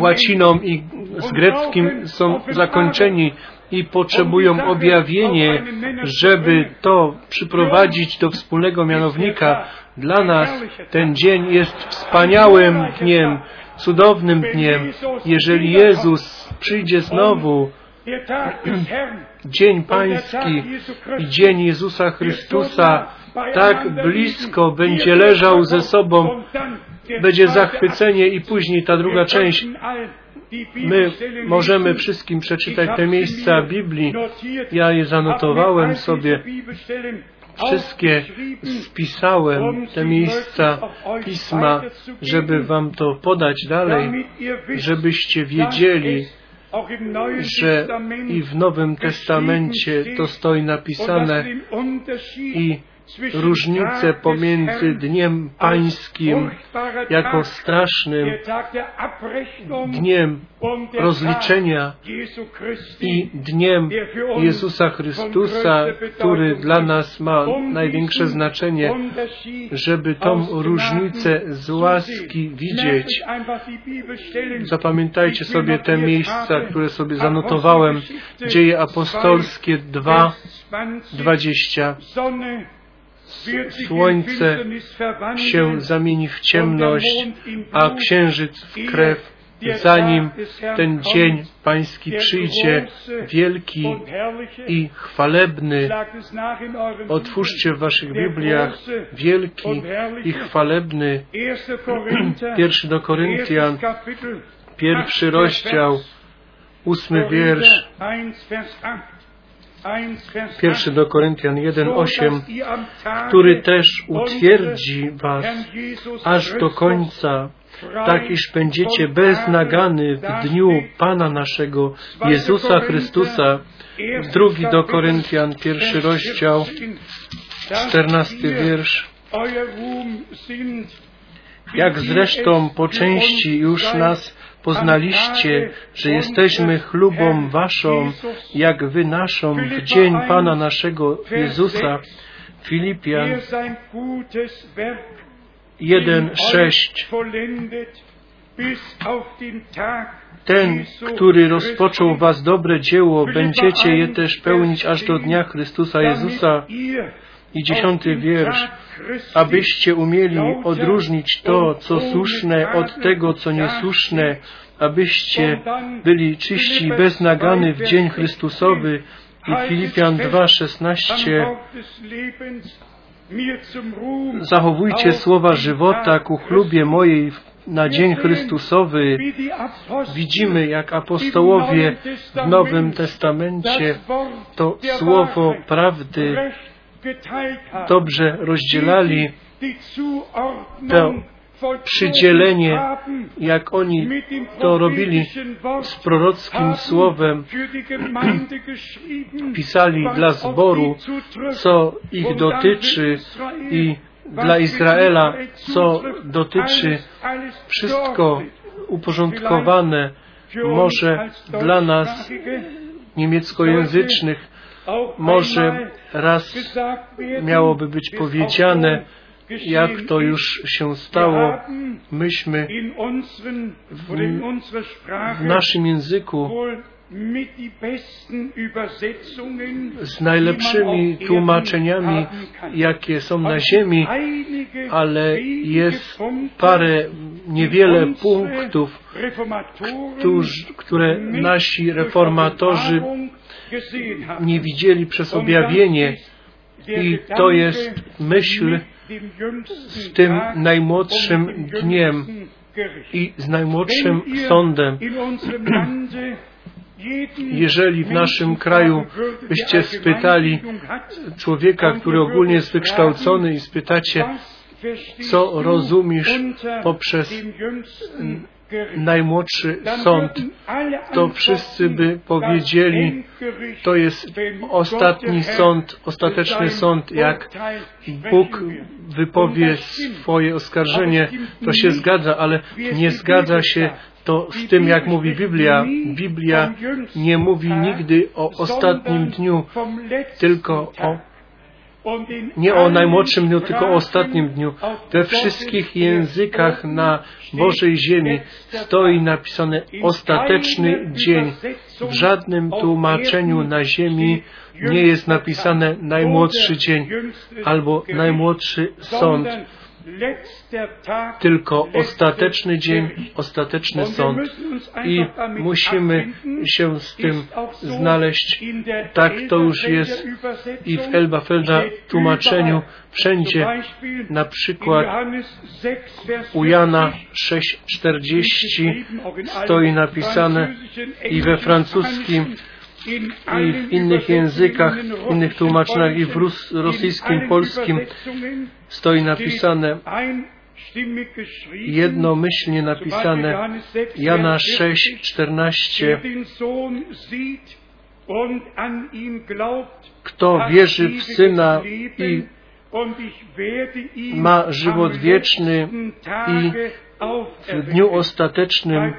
łaciną i z greckim są zakończeni i potrzebują objawienie, żeby to przyprowadzić do wspólnego mianownika. Dla nas ten dzień jest wspaniałym dniem, cudownym dniem. Jeżeli Jezus. Przyjdzie znowu, [clears throat] Dzień Pański i Dzień Jezusa Chrystusa tak blisko będzie leżał ze sobą, będzie zachwycenie i później ta druga część. My możemy wszystkim przeczytać te miejsca Biblii. Ja je zanotowałem sobie. Wszystkie spisałem, te miejsca Pisma, żeby Wam to podać dalej, żebyście wiedzieli, że i w Nowym Testamencie to stoi napisane i różnicę pomiędzy Dniem Pańskim jako strasznym dniem rozliczenia i dniem Jezusa Chrystusa, który dla nas ma największe znaczenie, żeby tą różnicę z łaski widzieć. Zapamiętajcie sobie te miejsca, które sobie zanotowałem. Dzieje apostolskie 2, 20 słońce się zamieni w ciemność, a księżyc w krew, zanim ten dzień Pański przyjdzie, wielki i chwalebny. Otwórzcie w Waszych Bibliach wielki i chwalebny. [clears throat] Pierwszy do Koryntian, pierwszy rozdział, ósmy wiersz. Pierwszy do Koryntian 1:8, który też utwierdzi was aż do końca, tak iż będziecie beznagany w dniu Pana naszego Jezusa Chrystusa. Drugi do Koryntian, pierwszy rozdział, czternasty wiersz. Jak zresztą po części już nas poznaliście, że jesteśmy chlubą waszą, jak wy naszą, w dzień Pana naszego Jezusa. Filipian 1:6 ten, który rozpoczął was dobre dzieło, będziecie je też pełnić aż do dnia Chrystusa Jezusa. I dziesiąty wiersz. Abyście umieli odróżnić to, co słuszne, od tego, co niesłuszne, abyście byli czyści i beznagany w dzień Chrystusowy. I Filipian 2:16. Zachowujcie słowa żywota ku chlubie mojej na dzień Chrystusowy. Widzimy, jak apostołowie w Nowym Testamencie to słowo prawdy dobrze rozdzielali to przydzielenie, jak oni to robili z prorockim słowem, [clears throat] pisali dla zboru, co ich dotyczy i dla Izraela, co dotyczy wszystko uporządkowane, może dla nas niemieckojęzycznych, może raz miałoby być powiedziane, jak to już się stało, myśmy w, w naszym języku z najlepszymi tłumaczeniami, jakie są na ziemi, ale jest parę, niewiele punktów, które nasi reformatorzy nie widzieli przez objawienie i to jest myśl z tym najmłodszym dniem i z najmłodszym sądem. Jeżeli w naszym kraju byście spytali człowieka, który ogólnie jest wykształcony i spytacie, co rozumiesz poprzez najmłodszy sąd, to wszyscy by powiedzieli, to jest ostatni sąd, ostateczny sąd, jak Bóg wypowie swoje oskarżenie, to się zgadza, ale nie zgadza się to z tym, jak mówi Biblia. Biblia nie mówi nigdy o ostatnim dniu, tylko o nie o najmłodszym dniu, tylko o ostatnim dniu. We wszystkich językach na Bożej ziemi stoi napisane ostateczny dzień. W żadnym tłumaczeniu na ziemi nie jest napisane najmłodszy dzień albo najmłodszy sąd, tylko ostateczny dzień, ostateczny sąd. I musimy się z tym znaleźć. Tak to już jest i w Elbafelda tłumaczeniu wszędzie. Na przykład u Jana 6,40 stoi napisane i we francuskim i w innych językach, w innych tłumaczeniach i w rus, rosyjskim, polskim stoi napisane jednomyślnie napisane Jana 6, 14 kto wierzy w Syna i ma żywot wieczny i w dniu ostatecznym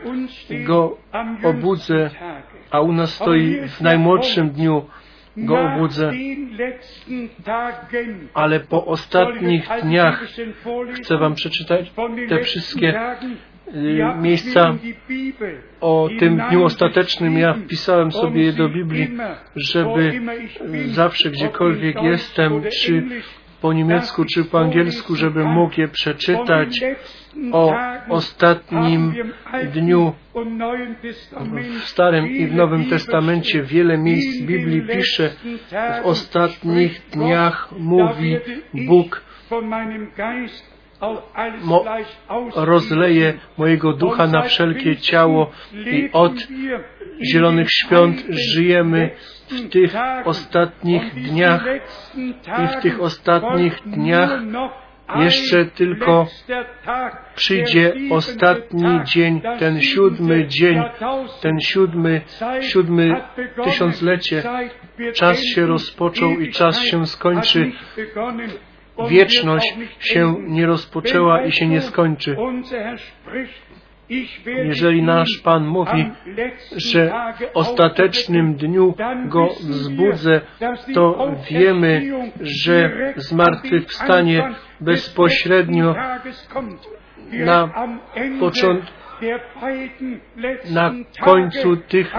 go obudzę, a u nas stoi w najmłodszym dniu go obudzę. Ale po ostatnich dniach chcę Wam przeczytać te wszystkie miejsca o tym dniu ostatecznym. Ja wpisałem sobie je do Biblii, żeby zawsze gdziekolwiek jestem, czy po niemiecku czy po angielsku, żeby mógł je przeczytać o ostatnim dniu w Starym i w Nowym Testamencie wiele miejsc Biblii pisze w ostatnich dniach mówi Bóg. mo, rozleje mojego ducha na wszelkie ciało i od zielonych świąt żyjemy w tych ostatnich dniach. i w tych ostatnich dniach jeszcze tylko przyjdzie ostatni dzień, ten siódmy dzień, ten siódmy, siódmy tysiąclecie. Czas się rozpoczął i czas się skończy. Wieczność się nie rozpoczęła i się nie skończy. Jeżeli nasz Pan mówi, że w ostatecznym dniu go wzbudzę, to wiemy, że zmartwychwstanie bezpośrednio na początku na końcu tych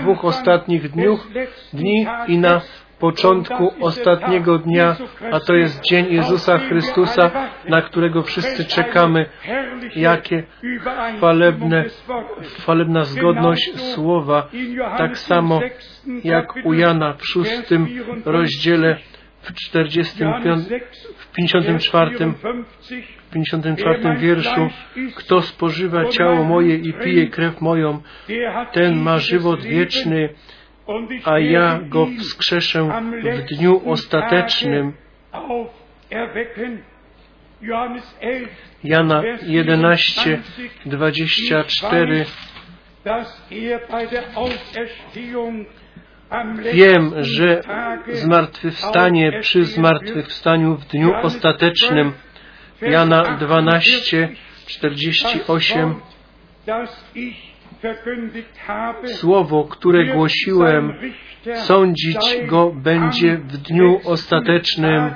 dwóch ostatnich dniów, dni i na początku ostatniego dnia, a to jest dzień Jezusa Chrystusa, na którego wszyscy czekamy. Jakie chwalebne, chwalebna zgodność słowa, tak samo jak u Jana w szóstym rozdziale, w 45, w 54, w 54 wierszu, kto spożywa ciało moje i pije krew moją, ten ma żywot wieczny, a ja go wskrzeszę w dniu ostatecznym. Jana 11, 24 Wiem, że zmartwychwstanie przy zmartwychwstaniu w dniu ostatecznym. Jana 12, 48 Słowo, które głosiłem, sądzić go będzie w dniu ostatecznym.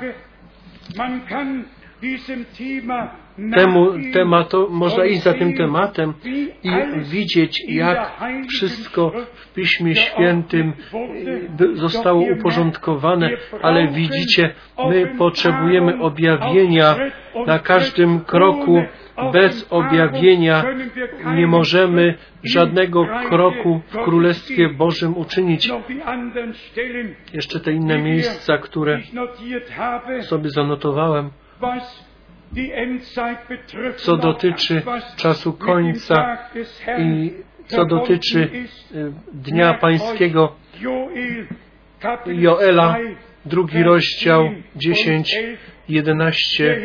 Temu tematu, można iść za tym tematem i widzieć, jak wszystko w Piśmie Świętym zostało uporządkowane, ale widzicie, my potrzebujemy objawienia na każdym kroku. bez objawienia nie możemy żadnego kroku w Królestwie Bożym uczynić. Jeszcze te inne miejsca, które sobie zanotowałem, co dotyczy czasu końca i co dotyczy y, Dnia Pańskiego. Joela, drugi rozdział, 10, 11.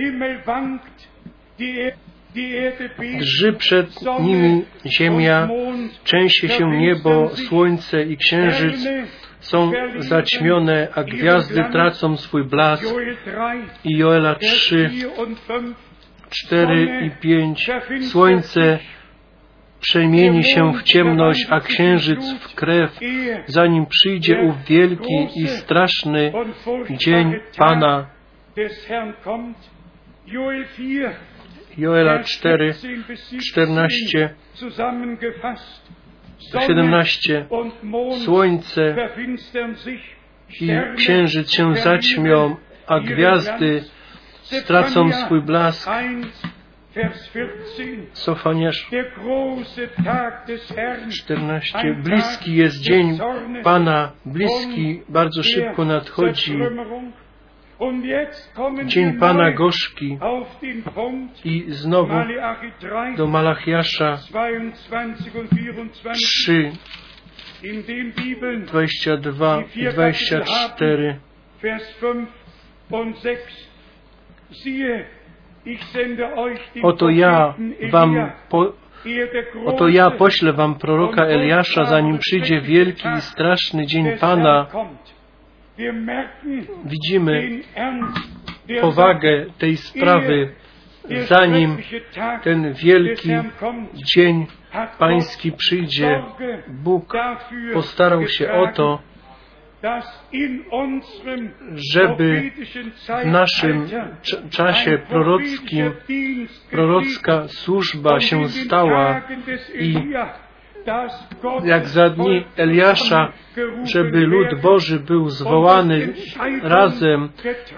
Drży przed nimi ziemia, trzęsie się niebo, słońce i księżyc są zaćmione, a gwiazdy tracą swój blask. I Joela 3, 4 i 5. Słońce przemieni się w ciemność, a księżyc w krew, zanim przyjdzie ów wielki i straszny dzień Pana. Joela 4, 14, 17. Słońce i księżyc się zaćmią, a gwiazdy stracą swój blask. 1, Vers 14. Sofaniasz Der große Tag des Herrn, 14. Bliski jest dzień Pana, bliski, bardzo szybko nadchodzi. Dzień Pana gorzki i znowu Malachi 3, do Malachiasza 22 und 24, 3, in den Bibeln 22 i 24. Vers 5 und 6. Siehe, ich sende euch den Oto ja wam po, der oto ja poślę wam proroka Eliasza, zanim przyjdzie wielki i straszny dzień Pana. Widzimy powagę tej sprawy, zanim ten wielki dzień Pański przyjdzie. Bóg postarał się o to, żeby w naszym czasie prorockim prorocka służba się stała i jak za dni Eliasza, żeby lud Boży był zwołany razem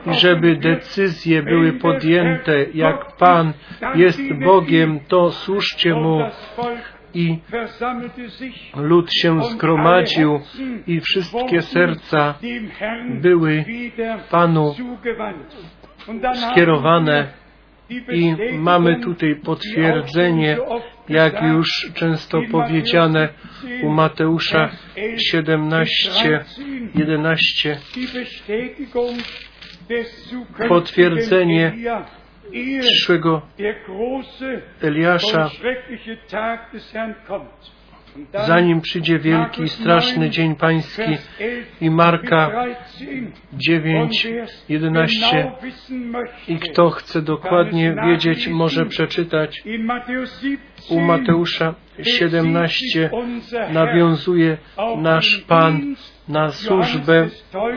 i żeby decyzje były podjęte. Jak Pan jest Bogiem, to służcie Mu i lud się zgromadził i wszystkie serca były Panu skierowane i mamy tutaj potwierdzenie, jak już często powiedziane u Mateusza 17, 11, potwierdzenie przyszłego Eliasza, zanim przyjdzie wielki i straszny dzień Pański i Marka 9, 11 i kto chce dokładnie wiedzieć, może przeczytać u Mateusza 17 nawiązuje nasz Pan na służbę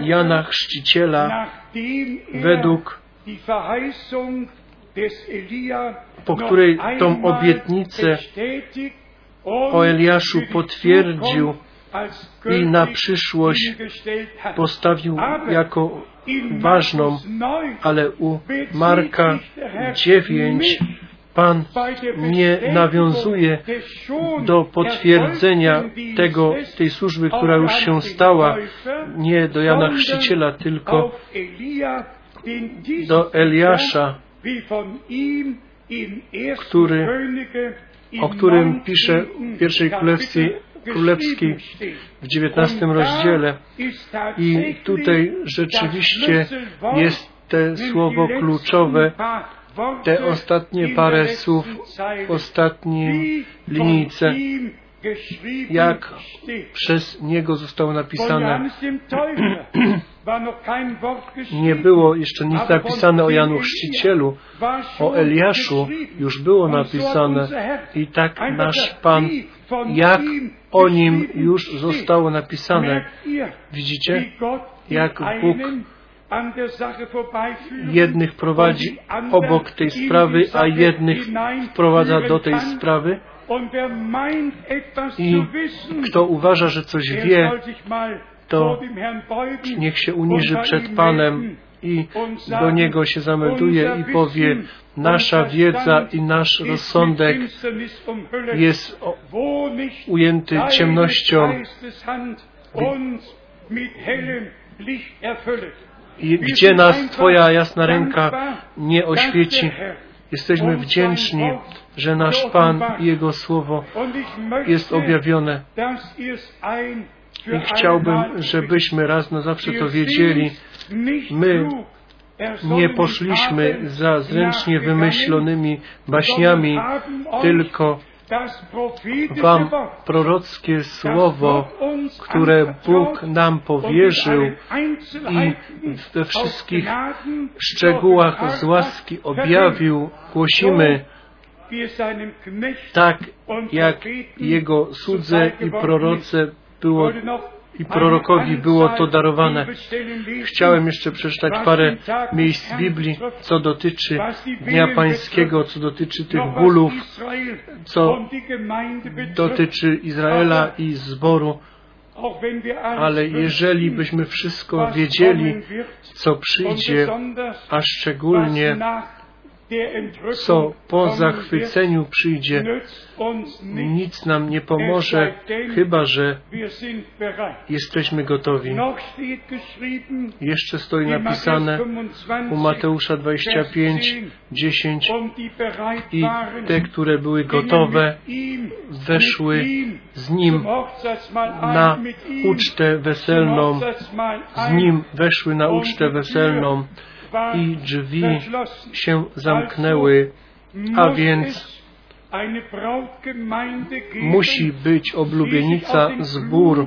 Jana Chrzciciela według po której tą obietnicę o Eliaszu potwierdził i na przyszłość postawił jako ważną, ale u Marka 9 Pan nie nawiązuje do potwierdzenia tego, tej służby, która już się stała, nie do Jana Chrzciciela, tylko do Eliasza, który, o którym pisze w pierwszej królewskiej, królewskiej w dziewiętnastym rozdziale. I tutaj rzeczywiście jest te słowo kluczowe, te ostatnie parę słów w ostatniej linijce, jak przez niego zostało napisane. [clears throat] Nie było jeszcze nic napisane o Janu Chrzcicielu, o Eliaszu już było napisane. i tak nasz Pan, jak o nim już zostało napisane. Widzicie, jak Bóg jednych prowadzi obok tej sprawy, a jednych wprowadza do tej sprawy. I kto uważa, że coś wie, to niech się uniży przed Panem i do Niego się zamelduje i powie, nasza wiedza i nasz rozsądek jest ujęty ciemnością. I gdzie nas Twoja jasna ręka nie oświeci, jesteśmy wdzięczni, że nasz Pan i Jego Słowo jest objawione. I chciałbym, żebyśmy raz na zawsze to wiedzieli. My nie poszliśmy za zręcznie wymyślonymi baśniami, tylko Wam prorockie słowo, które Bóg nam powierzył i we wszystkich szczegółach z łaski objawił, głosimy tak, jak Jego słudze i proroce było i prorokowi było to darowane. Chciałem jeszcze przeczytać parę miejsc Biblii, co dotyczy Dnia Pańskiego, co dotyczy tych bólów, co dotyczy Izraela i zboru, Ale jeżeli byśmy wszystko wiedzieli, co przyjdzie, a szczególnie co po zachwyceniu przyjdzie, nic nam nie pomoże, chyba że jesteśmy gotowi. Jeszcze stoi napisane u Mateusza 25, 10 i te, które były gotowe, weszły z Nim na ucztę weselną, z Nim weszły na ucztę weselną i drzwi się zamknęły, a więc musi być oblubienica zbór,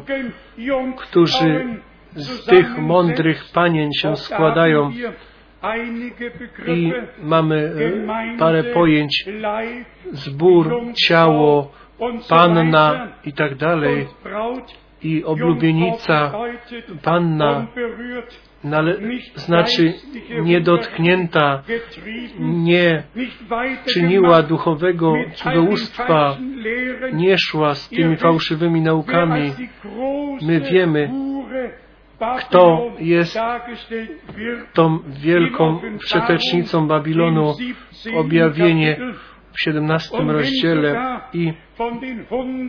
którzy z tych mądrych panien się składają. I mamy parę pojęć, zbór, ciało, panna i tak dalej. I oblubienica, panna Nale, znaczy niedotknięta, nie czyniła duchowego cudzołóstwa, nie szła z tymi fałszywymi naukami. My wiemy, kto jest tą wielką przetecznicą Babilonu, objawienie w 17 rozdziale i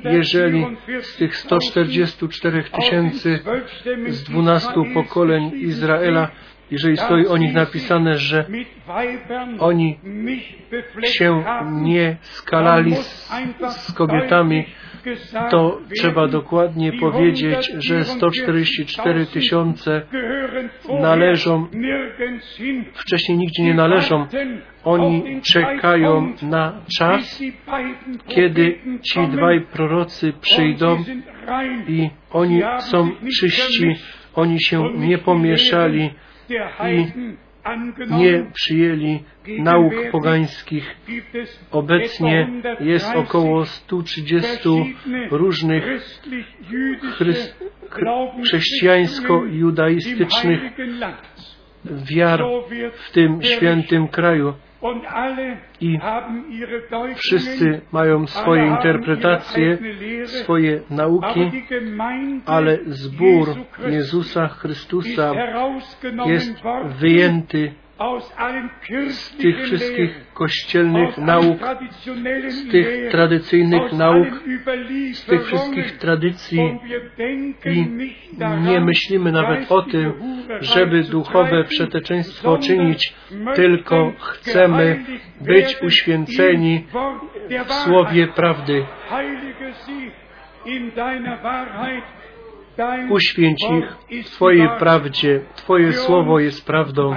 jeżeli z tych 144 tysięcy z 12 pokoleń Izraela, jeżeli stoi o nich napisane, że oni się nie skalali z, z kobietami, to trzeba dokładnie powiedzieć, że 144 tysiące należą, wcześniej nigdzie nie należą. Oni czekają na czas, kiedy ci dwaj prorocy przyjdą i oni są czyści, oni się nie pomieszali i nie przyjęli nauk pogańskich. Obecnie jest około 130 różnych chrześcijańsko-judaistycznych wiar w tym świętym kraju. I wszyscy mają swoje interpretacje, swoje nauki, ale zbór Jezusa Chrystusa jest wyjęty z tych wszystkich kościelnych nauk, z tych tradycyjnych nauk, z tych wszystkich tradycji i nie myślimy nawet o tym, żeby duchowe przeteczeństwo czynić, tylko chcemy być uświęceni w Słowie prawdy. Uświęć ich Twojej prawdzie. Twoje słowo jest prawdą.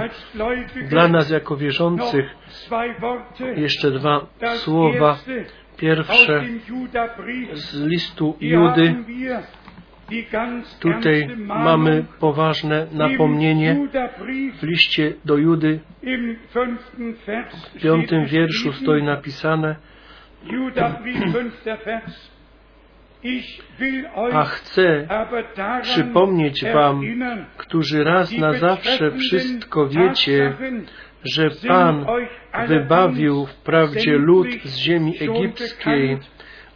Dla nas jako wierzących jeszcze dwa słowa. Pierwsze z listu Judy. Tutaj mamy poważne napomnienie w liście do Judy. W piątym wierszu stoi napisane a chcę przypomnieć Wam, którzy raz na zawsze wszystko wiecie, że Pan wybawił wprawdzie lud z ziemi egipskiej,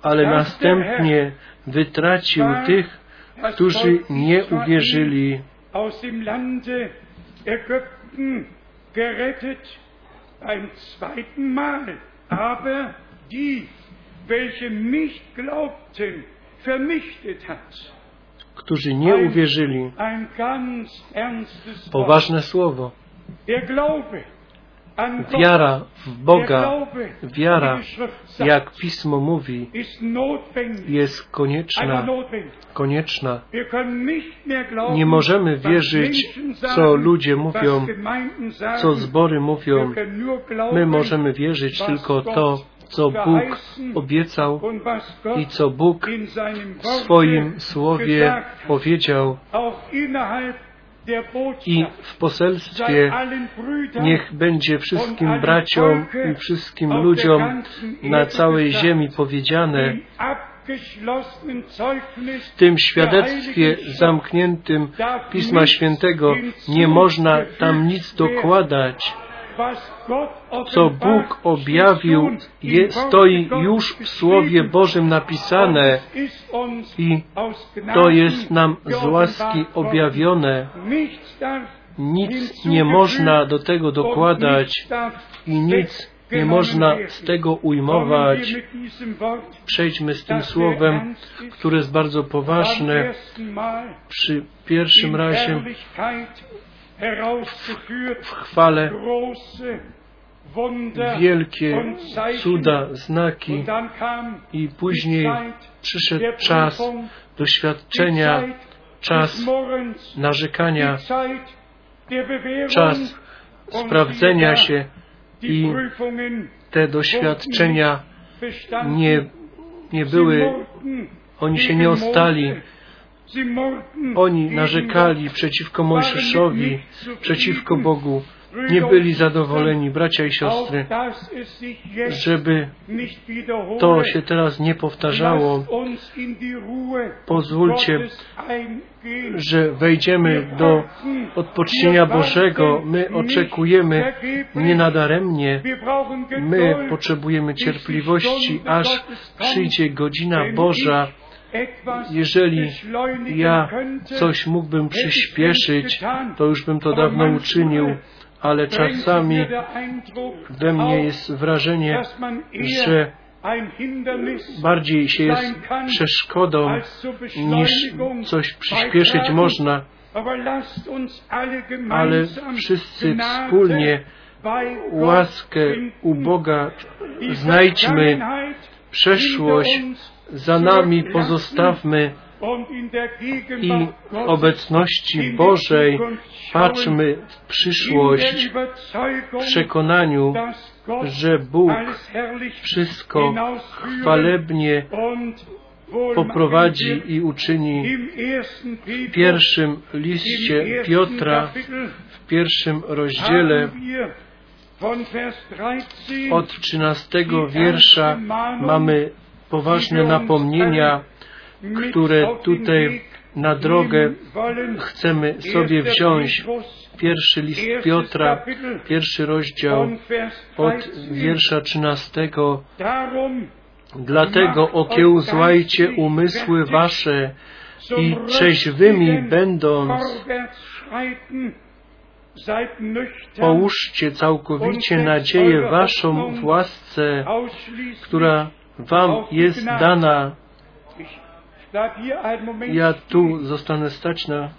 ale następnie wytracił tych, którzy nie uwierzyli. Ein zweiten Mal, aber die, którzy nie uwierzyli. Poważne słowo. Wiara w Boga, wiara, jak Pismo mówi, jest konieczna. Konieczna. Nie możemy wierzyć, co ludzie mówią, co zbory mówią. My możemy wierzyć tylko to, co Bóg obiecał i co Bóg w swoim słowie powiedział. I w poselstwie niech będzie wszystkim braciom i wszystkim ludziom na całej ziemi powiedziane, w tym świadectwie zamkniętym Pisma Świętego nie można tam nic dokładać, co Bóg objawił, je, stoi już w Słowie Bożym napisane i to jest nam z łaski objawione. Nic nie można do tego dokładać i nic nie można z tego ujmować. Przejdźmy z tym słowem, które jest bardzo poważne. Przy pierwszym razie w chwale wielkie cuda, znaki i później przyszedł czas doświadczenia, czas narzekania, czas sprawdzenia się i te doświadczenia nie, nie były, oni się nie ostali. Oni narzekali przeciwko Mojżeszowi, przeciwko Bogu. Nie byli zadowoleni, bracia i siostry, żeby to się teraz nie powtarzało. Pozwólcie, że wejdziemy do odpocznienia Bożego. My oczekujemy nienadaremnie. My potrzebujemy cierpliwości, aż przyjdzie godzina Boża. Jeżeli ja coś mógłbym przyspieszyć, to już bym to dawno uczynił, ale czasami we mnie jest wrażenie, że bardziej się jest przeszkodą, niż coś przyspieszyć można. Ale wszyscy wspólnie łaskę u Boga znajdźmy, przeszłość za nami pozostawmy i obecności Bożej patrzmy w przyszłość w przekonaniu, że Bóg wszystko chwalebnie poprowadzi i uczyni. W pierwszym liście Piotra, w pierwszym rozdziale od trzynastego wiersza mamy poważne napomnienia, które tutaj na drogę chcemy sobie wziąć. Pierwszy list Piotra, pierwszy rozdział od wiersza trzynastego. Dlatego okiełzłajcie umysły wasze i trzeźwymi będąc. Połóżcie całkowicie nadzieję waszą w łasce, która wam jest dana. Ja tu zostanę stać na,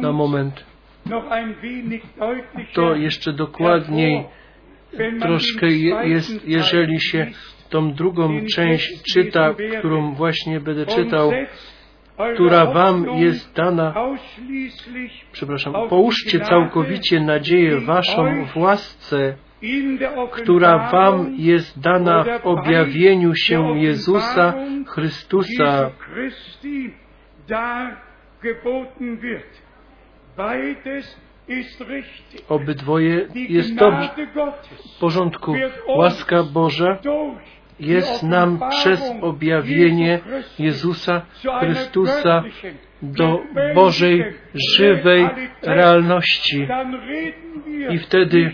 na moment. To jeszcze dokładniej troszkę jest, jeżeli się tą drugą część czyta, którą właśnie będę czytał, która wam jest dana, przepraszam, połóżcie całkowicie nadzieję waszą w łasce, która wam jest dana w objawieniu się Jezusa Chrystusa. Obydwoje jest dobrze w porządku. Łaska Boża jest nam przez objawienie Jezusa Chrystusa do Bożej żywej realności. I wtedy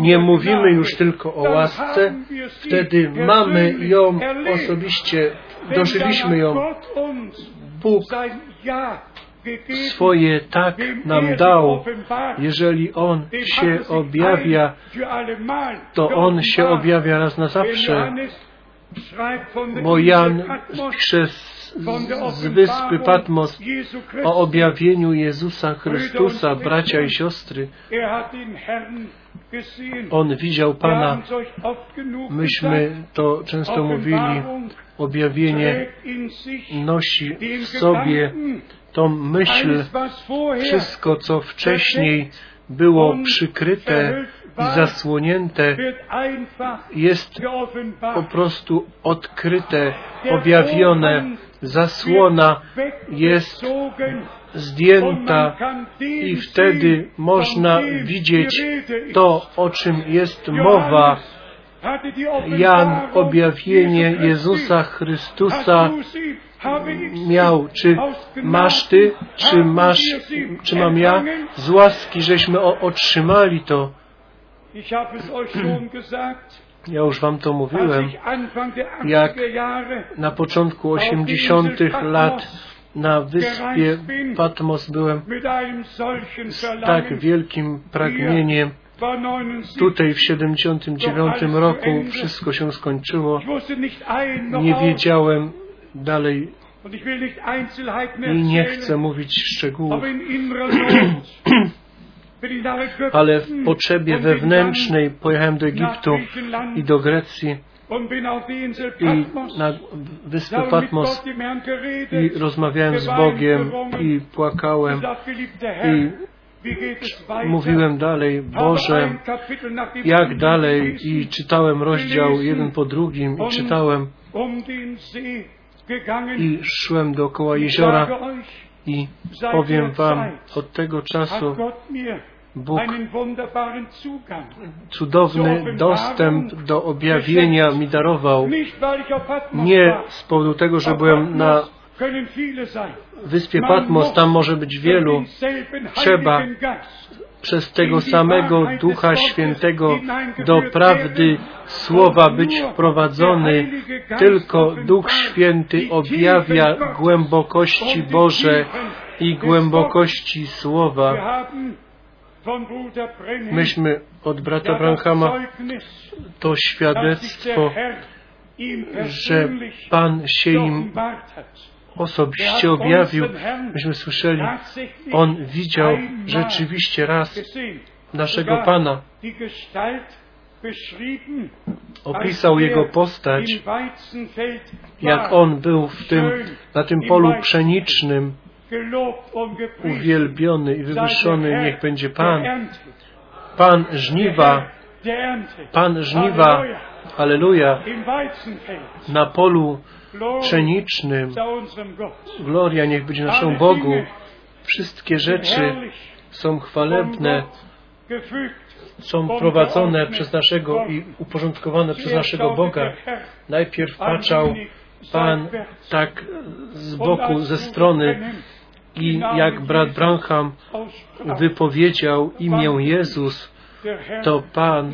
nie mówimy już tylko o łasce, wtedy mamy ją osobiście, dożyliśmy ją. Bóg swoje tak nam dał. Jeżeli On się objawia, to On się objawia raz na zawsze. Bo Jan pisze z, z wyspy Patmos o objawieniu Jezusa Chrystusa, bracia i siostry. On widział Pana. Myśmy to często mówili. Objawienie nosi w sobie tą myśl, wszystko co wcześniej było przykryte i zasłonięte, jest po prostu odkryte, objawione. Zasłona jest zdjęta i wtedy można widzieć to, o czym jest mowa. Jan objawienie Jezusa Chrystusa miał, czy masz Ty, czy masz, czy mam ja, z łaski żeśmy otrzymali to. Ja już wam to mówiłem, jak 80er Jahre na początku 80. lat na wyspie Patmos byłem z tak wielkim pragnieniem. war 79. Tutaj w 79 roku wszystko się skończyło. Noch Nie wiedziałem dalej i nie chcę mówić szczegółów, [clears throat] ale w potrzebie wewnętrznej pojechałem do Egiptu i do Grecji i na wyspę Patmos i rozmawiałem z Bogiem i płakałem. I mówiłem dalej, Boże, jak dalej? I czytałem rozdział jeden po drugim i czytałem. um i szłem dookoła jeziora i powiem wam, od tego czasu Bóg cudowny dostęp do objawienia mi darował. Nie z powodu tego, że byłem na wyspie Patmos, tam może być wielu, Trzeba przez tego samego Ducha Świętego do prawdy Słowa być wprowadzony. Tylko Duch Święty objawia głębokości Boże i głębokości Słowa. Myśmy od brata Branhama to świadectwo, że Pan się im osobiście objawił. Myśmy słyszeli, On widział rzeczywiście raz naszego Pana. Opisał Jego postać, jak On był w tym, na tym polu pszenicznym, uwielbiony i wywyższony niech będzie Pan. Pan żniwa, Pan żniwa, Aleluja, na polu pszenicznym. Gloria niech będzie naszemu Bogu. Wszystkie rzeczy są chwalebne, są prowadzone przez naszego i uporządkowane przez naszego Boga. Najpierw patrzał Pan tak z boku, ze strony i jak brat Branham wypowiedział imię Jezus, to Pan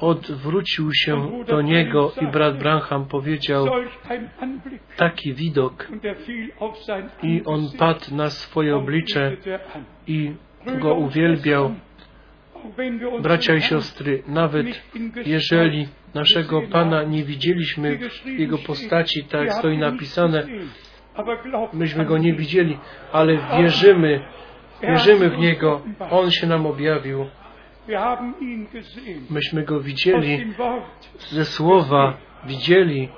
odwrócił się do niego i brat Branham powiedział taki widok i on padł na swoje oblicze i go uwielbiał. Bracia i siostry, nawet jeżeli naszego Pana nie widzieliśmy w Jego postaci, tak jak stoi napisane, myśmy Go nie widzieli, ale wierzymy, wierzymy w Niego, On się nam objawił. Myśmy Go widzieli ze Słowa, widzieli.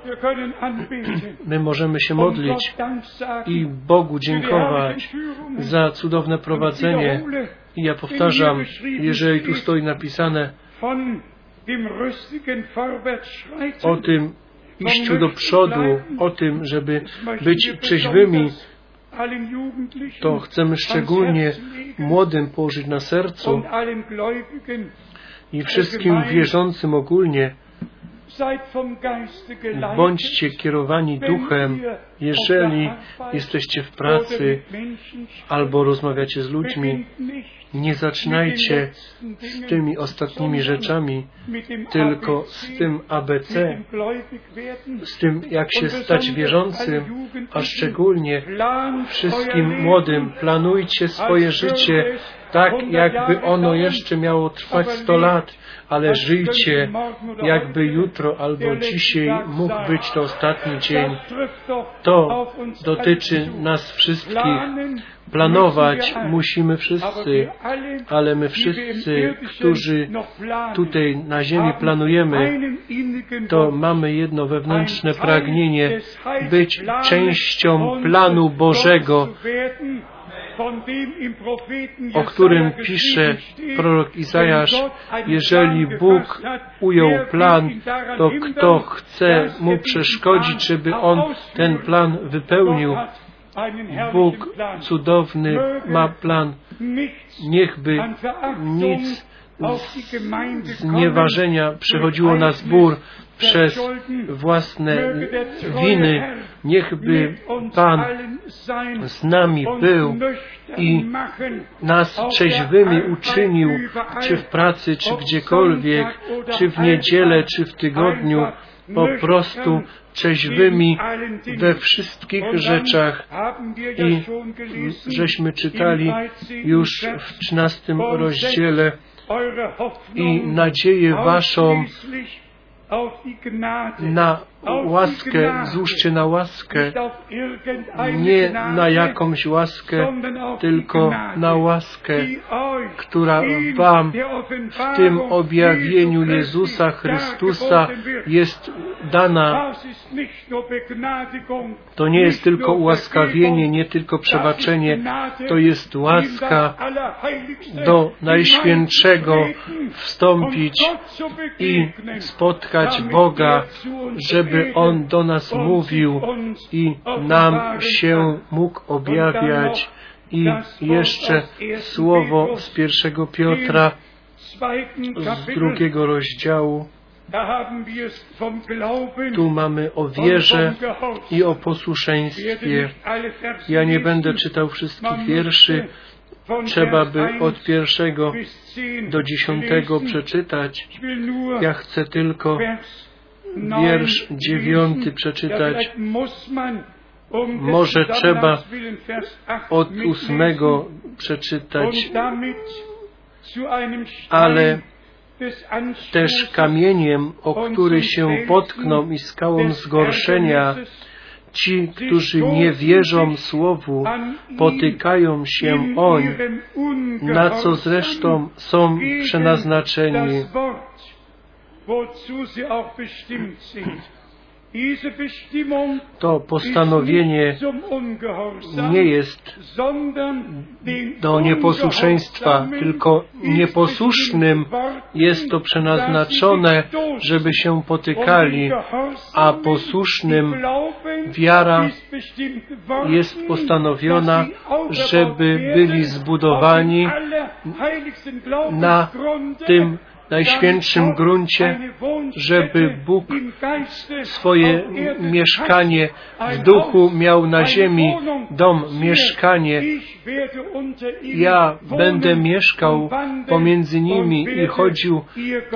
My możemy się modlić i Bogu dziękować za cudowne prowadzenie. I ja powtarzam, jeżeli tu stoi napisane o tym iściu do przodu, o tym, żeby być trzeźwymi, to chcemy szczególnie młodym położyć na sercu i wszystkim wierzącym ogólnie. Bądźcie kierowani duchem, jeżeli jesteście w pracy albo rozmawiacie z ludźmi. Nie zaczynajcie z tymi ostatnimi rzeczami, tylko z tym ABC, z tym, jak się stać wierzącym, a szczególnie wszystkim młodym. Planujcie swoje życie tak, jakby ono jeszcze miało trwać 100 lat, ale żyjcie, jakby jutro albo dzisiaj mógł być to ostatni dzień. To dotyczy nas wszystkich. Planować musimy wszyscy, ale my wszyscy, którzy tutaj na ziemi planujemy, to mamy jedno wewnętrzne pragnienie być częścią planu Bożego, o którym pisze prorok Izajasz, jeżeli Bóg ujął plan, to kto chce mu przeszkodzić, żeby on ten plan wypełnił? Bóg cudowny ma plan. Niechby nic znieważenia przychodziło na zbór przez własne winy. Niechby Pan z nami był i nas trzeźwymi uczynił, czy w pracy, czy gdziekolwiek, czy w niedzielę, czy w tygodniu, po prostu trzeźwymi we wszystkich rzeczach. I żeśmy czytali już w trzynastym rozdziale i nadzieję Waszą na łaskę, złóżcie na łaskę, nie na jakąś łaskę, tylko na łaskę, która Wam w tym objawieniu Jezusa Chrystusa jest dana. To nie jest tylko ułaskawienie, nie tylko przebaczenie, to jest łaska do Najświętszego wstąpić i spotkać Boga, żeby On do nas mówił i nam się mógł objawiać. I jeszcze słowo z pierwszego Piotra z drugiego rozdziału. Tu mamy o wierze i o posłuszeństwie. Ja nie będę czytał wszystkich wierszy. Trzeba by od pierwszego do dziesiątego przeczytać. Ja chcę tylko wiersz dziewiąty przeczytać. Może trzeba od ósmego przeczytać, ale też kamieniem, o który się potkną i skałą zgorszenia, ci, którzy nie wierzą Słowu, potykają się oń, na co zresztą są przenaznaczeni to postanowienie nie jest do nieposłuszeństwa, tylko nieposłusznym jest to przenaznaczone, żeby się potykali, a posłusznym wiara jest postanowiona, żeby byli zbudowani na tym najświętszym gruncie, żeby Bóg swoje mieszkanie w duchu miał na ziemi, dom, mieszkanie. Ja będę mieszkał pomiędzy nimi i chodził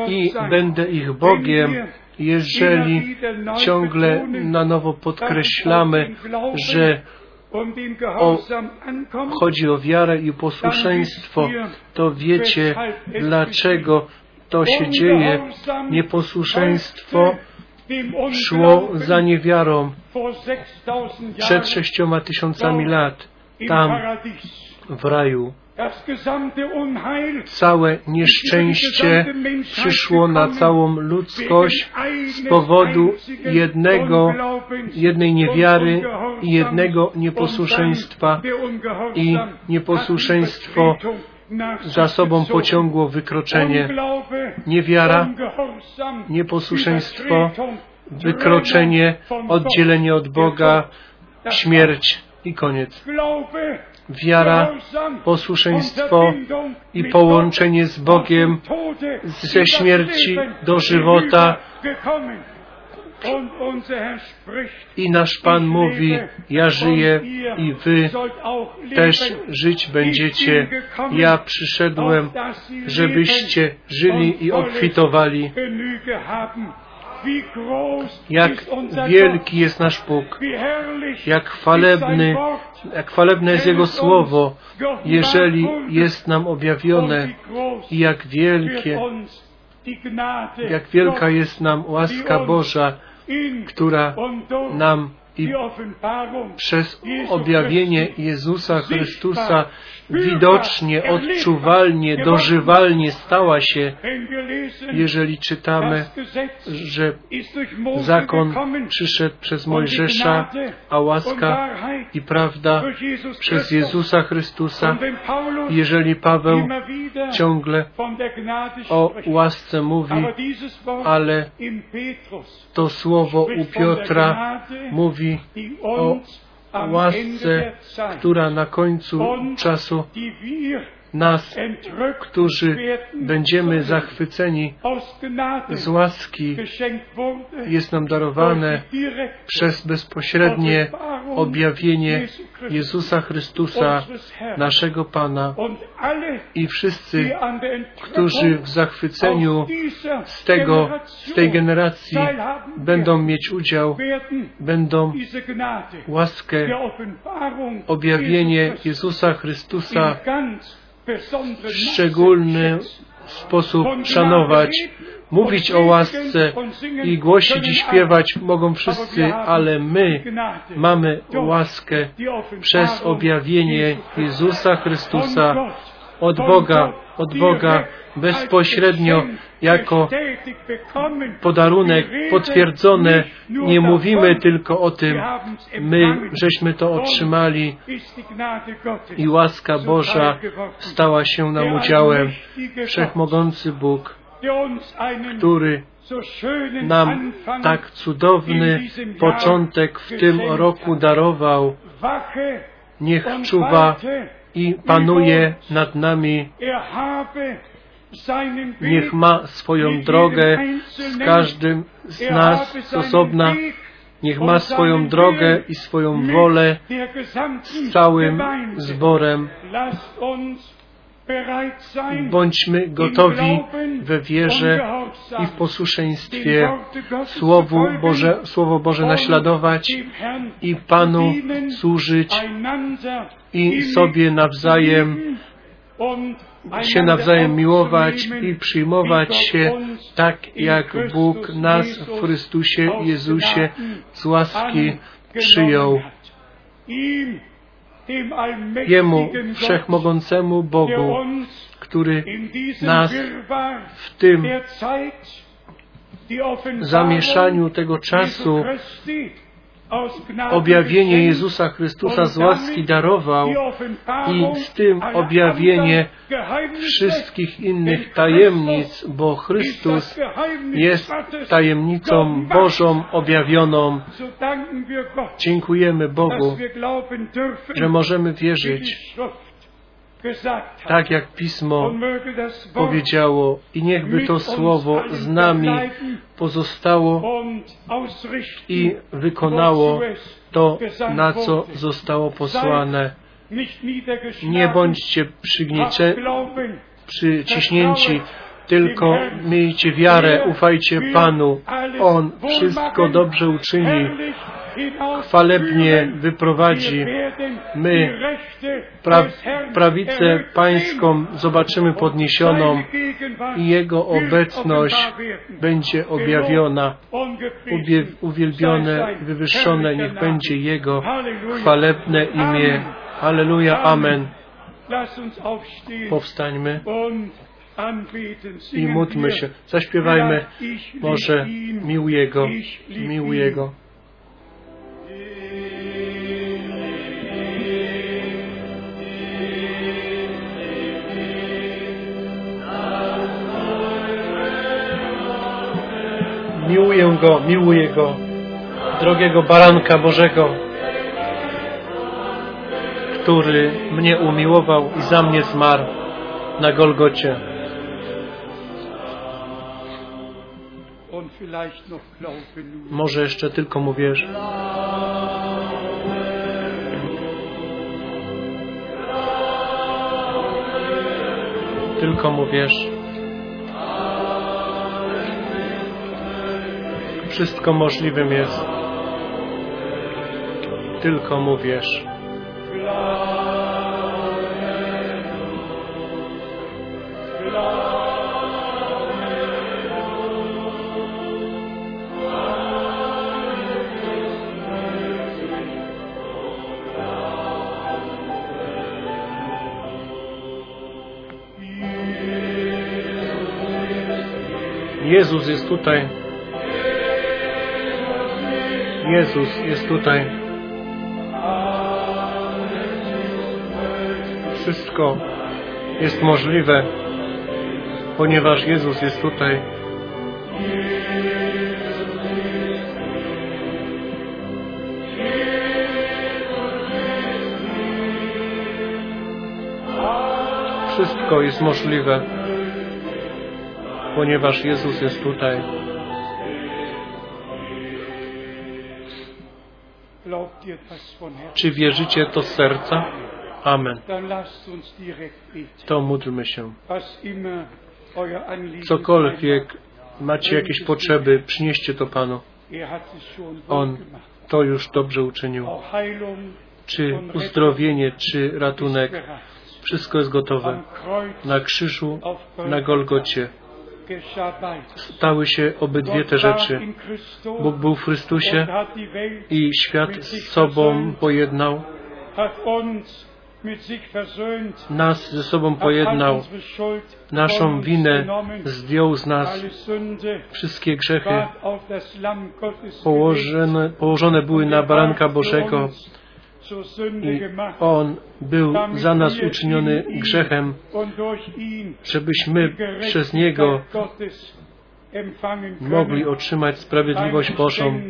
i będę ich Bogiem. Jeżeli ciągle na nowo podkreślamy, że o, chodzi o wiarę i posłuszeństwo, to wiecie, dlaczego to się dzieje. Nieposłuszeństwo szło za niewiarą przed sześcioma tysiącami lat tam w raju. Całe nieszczęście przyszło na całą ludzkość z powodu jednego, jednej niewiary i jednego nieposłuszeństwa i nieposłuszeństwo za sobą pociągło wykroczenie. Niewiara, nieposłuszeństwo, wykroczenie, oddzielenie od Boga, śmierć i koniec. Wiara, posłuszeństwo i połączenie z Bogiem ze śmierci do żywota i nasz Pan mówi, ja żyję i wy też żyć będziecie. Ja przyszedłem, żebyście żyli i obfitowali. Jak wielki jest nasz Bóg, jak chwalebny, jak chwalebne jest Jego Słowo, jeżeli jest nam objawione i jak wielkie, jak wielka jest nam łaska Boża, która nam i przez objawienie Jezusa Chrystusa widocznie, odczuwalnie, dożywalnie stała się, jeżeli czytamy, że zakon przyszedł przez Mojżesza, a łaska i prawda przez Jezusa Chrystusa. Jeżeli Paweł ciągle o łasce mówi, ale to słowo u Piotra mówi o łasce, która na końcu czasu nas, którzy będziemy zachwyceni z łaski, jest nam darowane przez bezpośrednie objawienie Jezusa Chrystusa, naszego Pana. I wszyscy, którzy w zachwyceniu z tego, z tej generacji będą mieć udział, będą łaskę, objawienie Jezusa Chrystusa w szczególny sposób szanować, mówić o łasce i głosić i śpiewać mogą wszyscy, ale my mamy łaskę przez objawienie Jezusa Chrystusa od Boga, od Boga bezpośrednio jako podarunek potwierdzone. Nie mówimy tylko o tym, my żeśmy to otrzymali i łaska Boża stała się nam udziałem. Wszechmogący Bóg, który nam tak cudowny początek w tym roku darował, niech czuwa i panuje nad nami. Niech ma swoją drogę z każdym z nas z osobna. Niech ma swoją drogę i swoją wolę z całym zborem. Bądźmy gotowi we wierze i w posłuszeństwie Słowu Boże, Słowo Boże naśladować i Panu służyć i sobie nawzajem się nawzajem miłować i przyjmować się tak, jak Bóg nas w Chrystusie Jezusie z łaski przyjął. Jemu Wszechmogącemu Bogu, który nas w tym zamieszaniu tego czasu objawienie Jezusa Chrystusa z łaski darował i z tym objawienie wszystkich innych tajemnic, bo Chrystus jest tajemnicą Bożą objawioną. Dziękujemy Bogu, że możemy wierzyć tak jak Pismo powiedziało i niechby to Słowo z nami pozostało i wykonało to, na co zostało posłane. Nie bądźcie przyciśnięci, tylko miejcie wiarę, ufajcie Panu. On wszystko dobrze uczyni, chwalebnie wyprowadzi. My pra prawicę Pańską zobaczymy podniesioną i Jego obecność będzie objawiona, uwielbione, wywyższone, niech będzie Jego chwalebne imię. Halleluja, Amen. Powstańmy i módlmy się. Zaśpiewajmy może miłuję Go, miłuję Go. Miłuję Go, miłuję Go, drogiego baranka Bożego, który mnie umiłował i za mnie zmarł na Golgocie. Może jeszcze tylko mu wierz. Tylko mu Wszystko możliwym jest. Tylko mu wierz. Jezus jest tutaj. Jezus jest tutaj. Wszystko jest możliwe, ponieważ Jezus jest tutaj. Wszystko jest możliwe, ponieważ Jezus jest tutaj. Czy wierzycie to z serca? Amen. To módlmy się. Cokolwiek macie jakieś potrzeby, przynieście to Panu. er On to już dobrze uczynił. Czy uzdrowienie, czy ratunek, wszystko jest gotowe. Na krzyżu, na Golgocie. Stały się obydwie te rzeczy. Bóg był w Chrystusie i świat z sobą pojednał, nas ze sobą pojednał, naszą winę zdjął z nas, wszystkie grzechy. położone, położone były na er baranka Bożego i On był za nas uczyniony grzechem, żebyśmy przez Niego mogli otrzymać sprawiedliwość Bożą.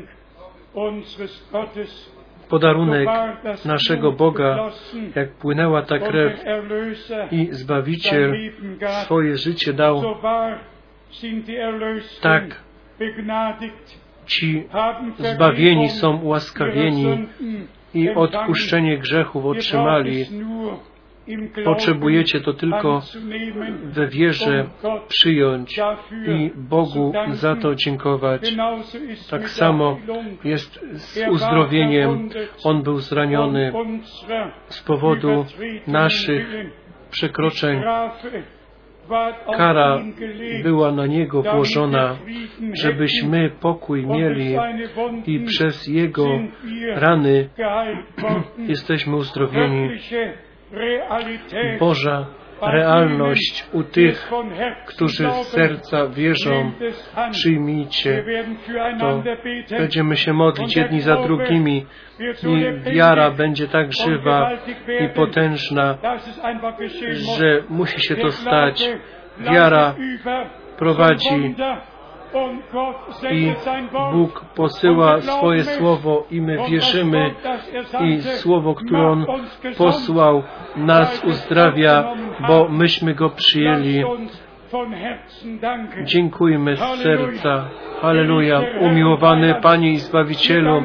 Podarunek naszego Boga, jak płynęła ta krew i Zbawiciel swoje życie dał, tak ci zbawieni są ułaskawieni i odpuszczenie grzechów otrzymali. Potrzebujecie to tylko we wierze przyjąć i Bogu za to dziękować. Tak samo jest z uzdrowieniem. On był zraniony z powodu naszych przekroczeń. Kara była na Niego włożona, żebyśmy pokój mieli i przez Jego rany jesteśmy uzdrowieni. Boża realność u tych, którzy z serca wierzą, przyjmijcie to. Będziemy się modlić jedni za drugimi i wiara będzie tak żywa i potężna, że musi się to stać. Wiara prowadzi i Bóg posyła swoje słowo i my wierzymy i słowo, które On posłał nas uzdrawia, bo myśmy go przyjęli. Dziękujmy z serca. Halleluja. Umiłowany Panie i Zbawicielu,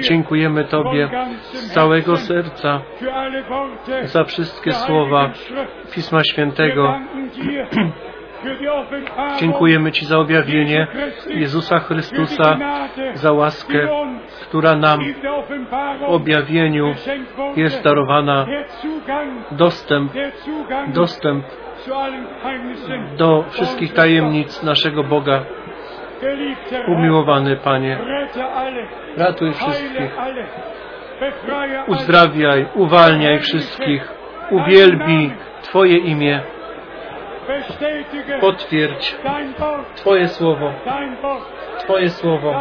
dziękujemy Tobie z całego serca za wszystkie słowa Pisma Świętego. Dziękujemy Ci za objawienie Jezusa Chrystusa, za łaskę, która nam w objawieniu jest darowana. Dostęp, dostęp do wszystkich tajemnic naszego Boga. Umiłowany Panie, ratuj wszystkich, uzdrawiaj, uwalniaj wszystkich, uwielbi Twoje imię. Potwierdź Twoje słowo, Twoje słowo,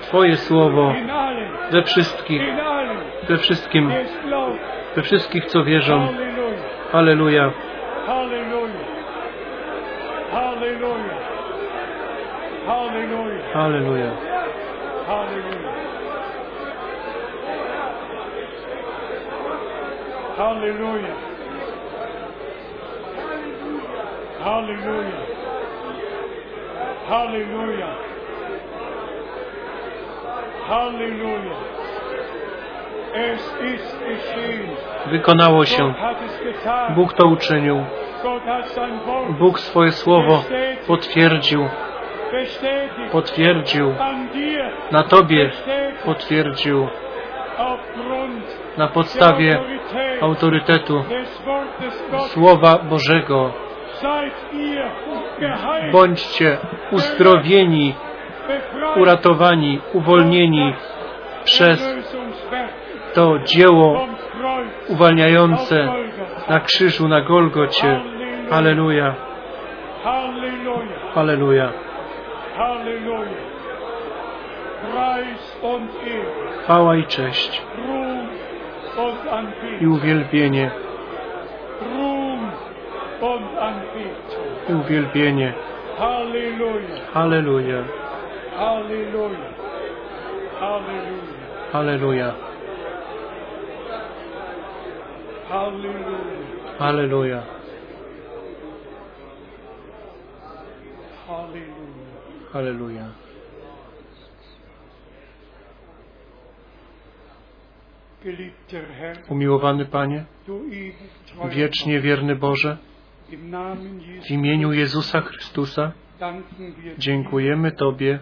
Twoje słowo we wszystkich, we wszystkim, we wszystkich, co wierzą. Halleluja. Halleluja. Halleluja. Halleluja. Halleluja. Halleluja. Es ist geschehen. Wykonało się. Bóg to uczynił. Bóg swoje słowo potwierdził. Potwierdził. Na Tobie potwierdził. Na podstawie autorytetu Słowa Bożego. Bądźcie uzdrowieni, uratowani, uwolnieni przez to dzieło uwalniające na krzyżu na Golgocie. Und Ehre, Chwała i cześć. I uwielbienie i uwielbienie. Halleluja. Halleluja. Halleluja. Halleluja. Umiłowany Panie, wiecznie wierny Boże, w imieniu Jezusa Chrystusa dziękujemy Tobie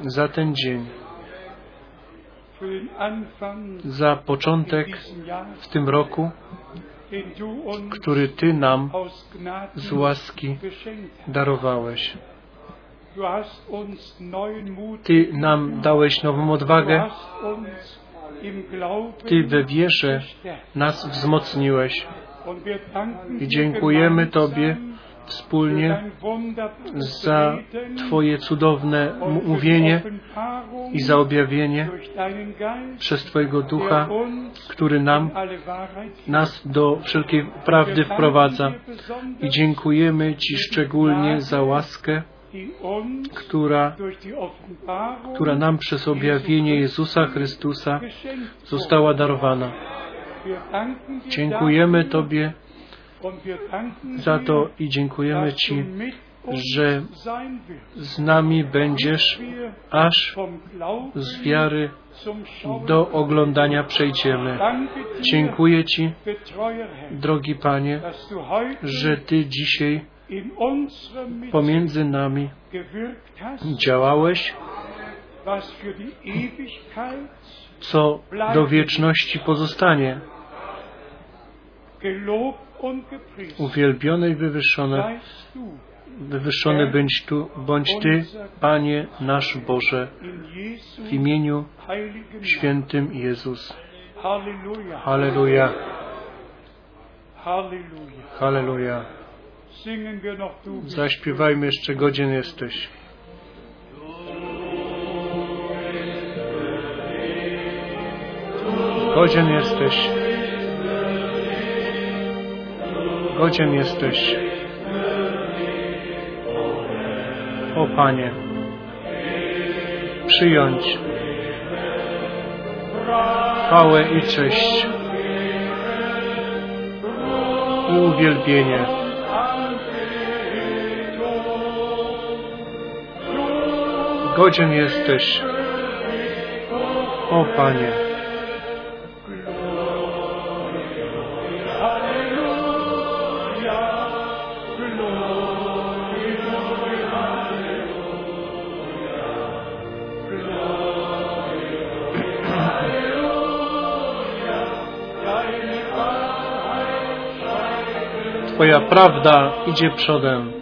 za ten dzień, za początek w tym roku, który Ty nam z łaski darowałeś. Ty nam dałeś nową odwagę, Ty we wierze nas wzmocniłeś i dziękujemy Tobie wspólnie za Twoje cudowne mówienie i za objawienie przez Twojego Ducha, który nam, nas do wszelkiej prawdy wprowadza. I dziękujemy Ci szczególnie za łaskę, która, która nam przez objawienie Jezusa Chrystusa została darowana. Dziękujemy Tobie za to i dziękujemy Ci, że z nami będziesz, aż z wiary do oglądania przejdziemy. Dziękuję Ci, drogi Panie, że Ty dzisiaj pomiędzy nami działałeś, co do wieczności pozostanie. Uwielbione i du wywyższony bądź Tu, bądź Ty, Panie nasz Boże, w imieniu świętym Jezus. Halleluja. Halleluja, Zaśpiewajmy jeszcze, godzien jesteś. Godzien jesteś. Godzien jesteś. O Panie, przyjąć chwałę i cześć i uwielbienie. Godzien jesteś. O Panie. Twoja prawda idzie przodem.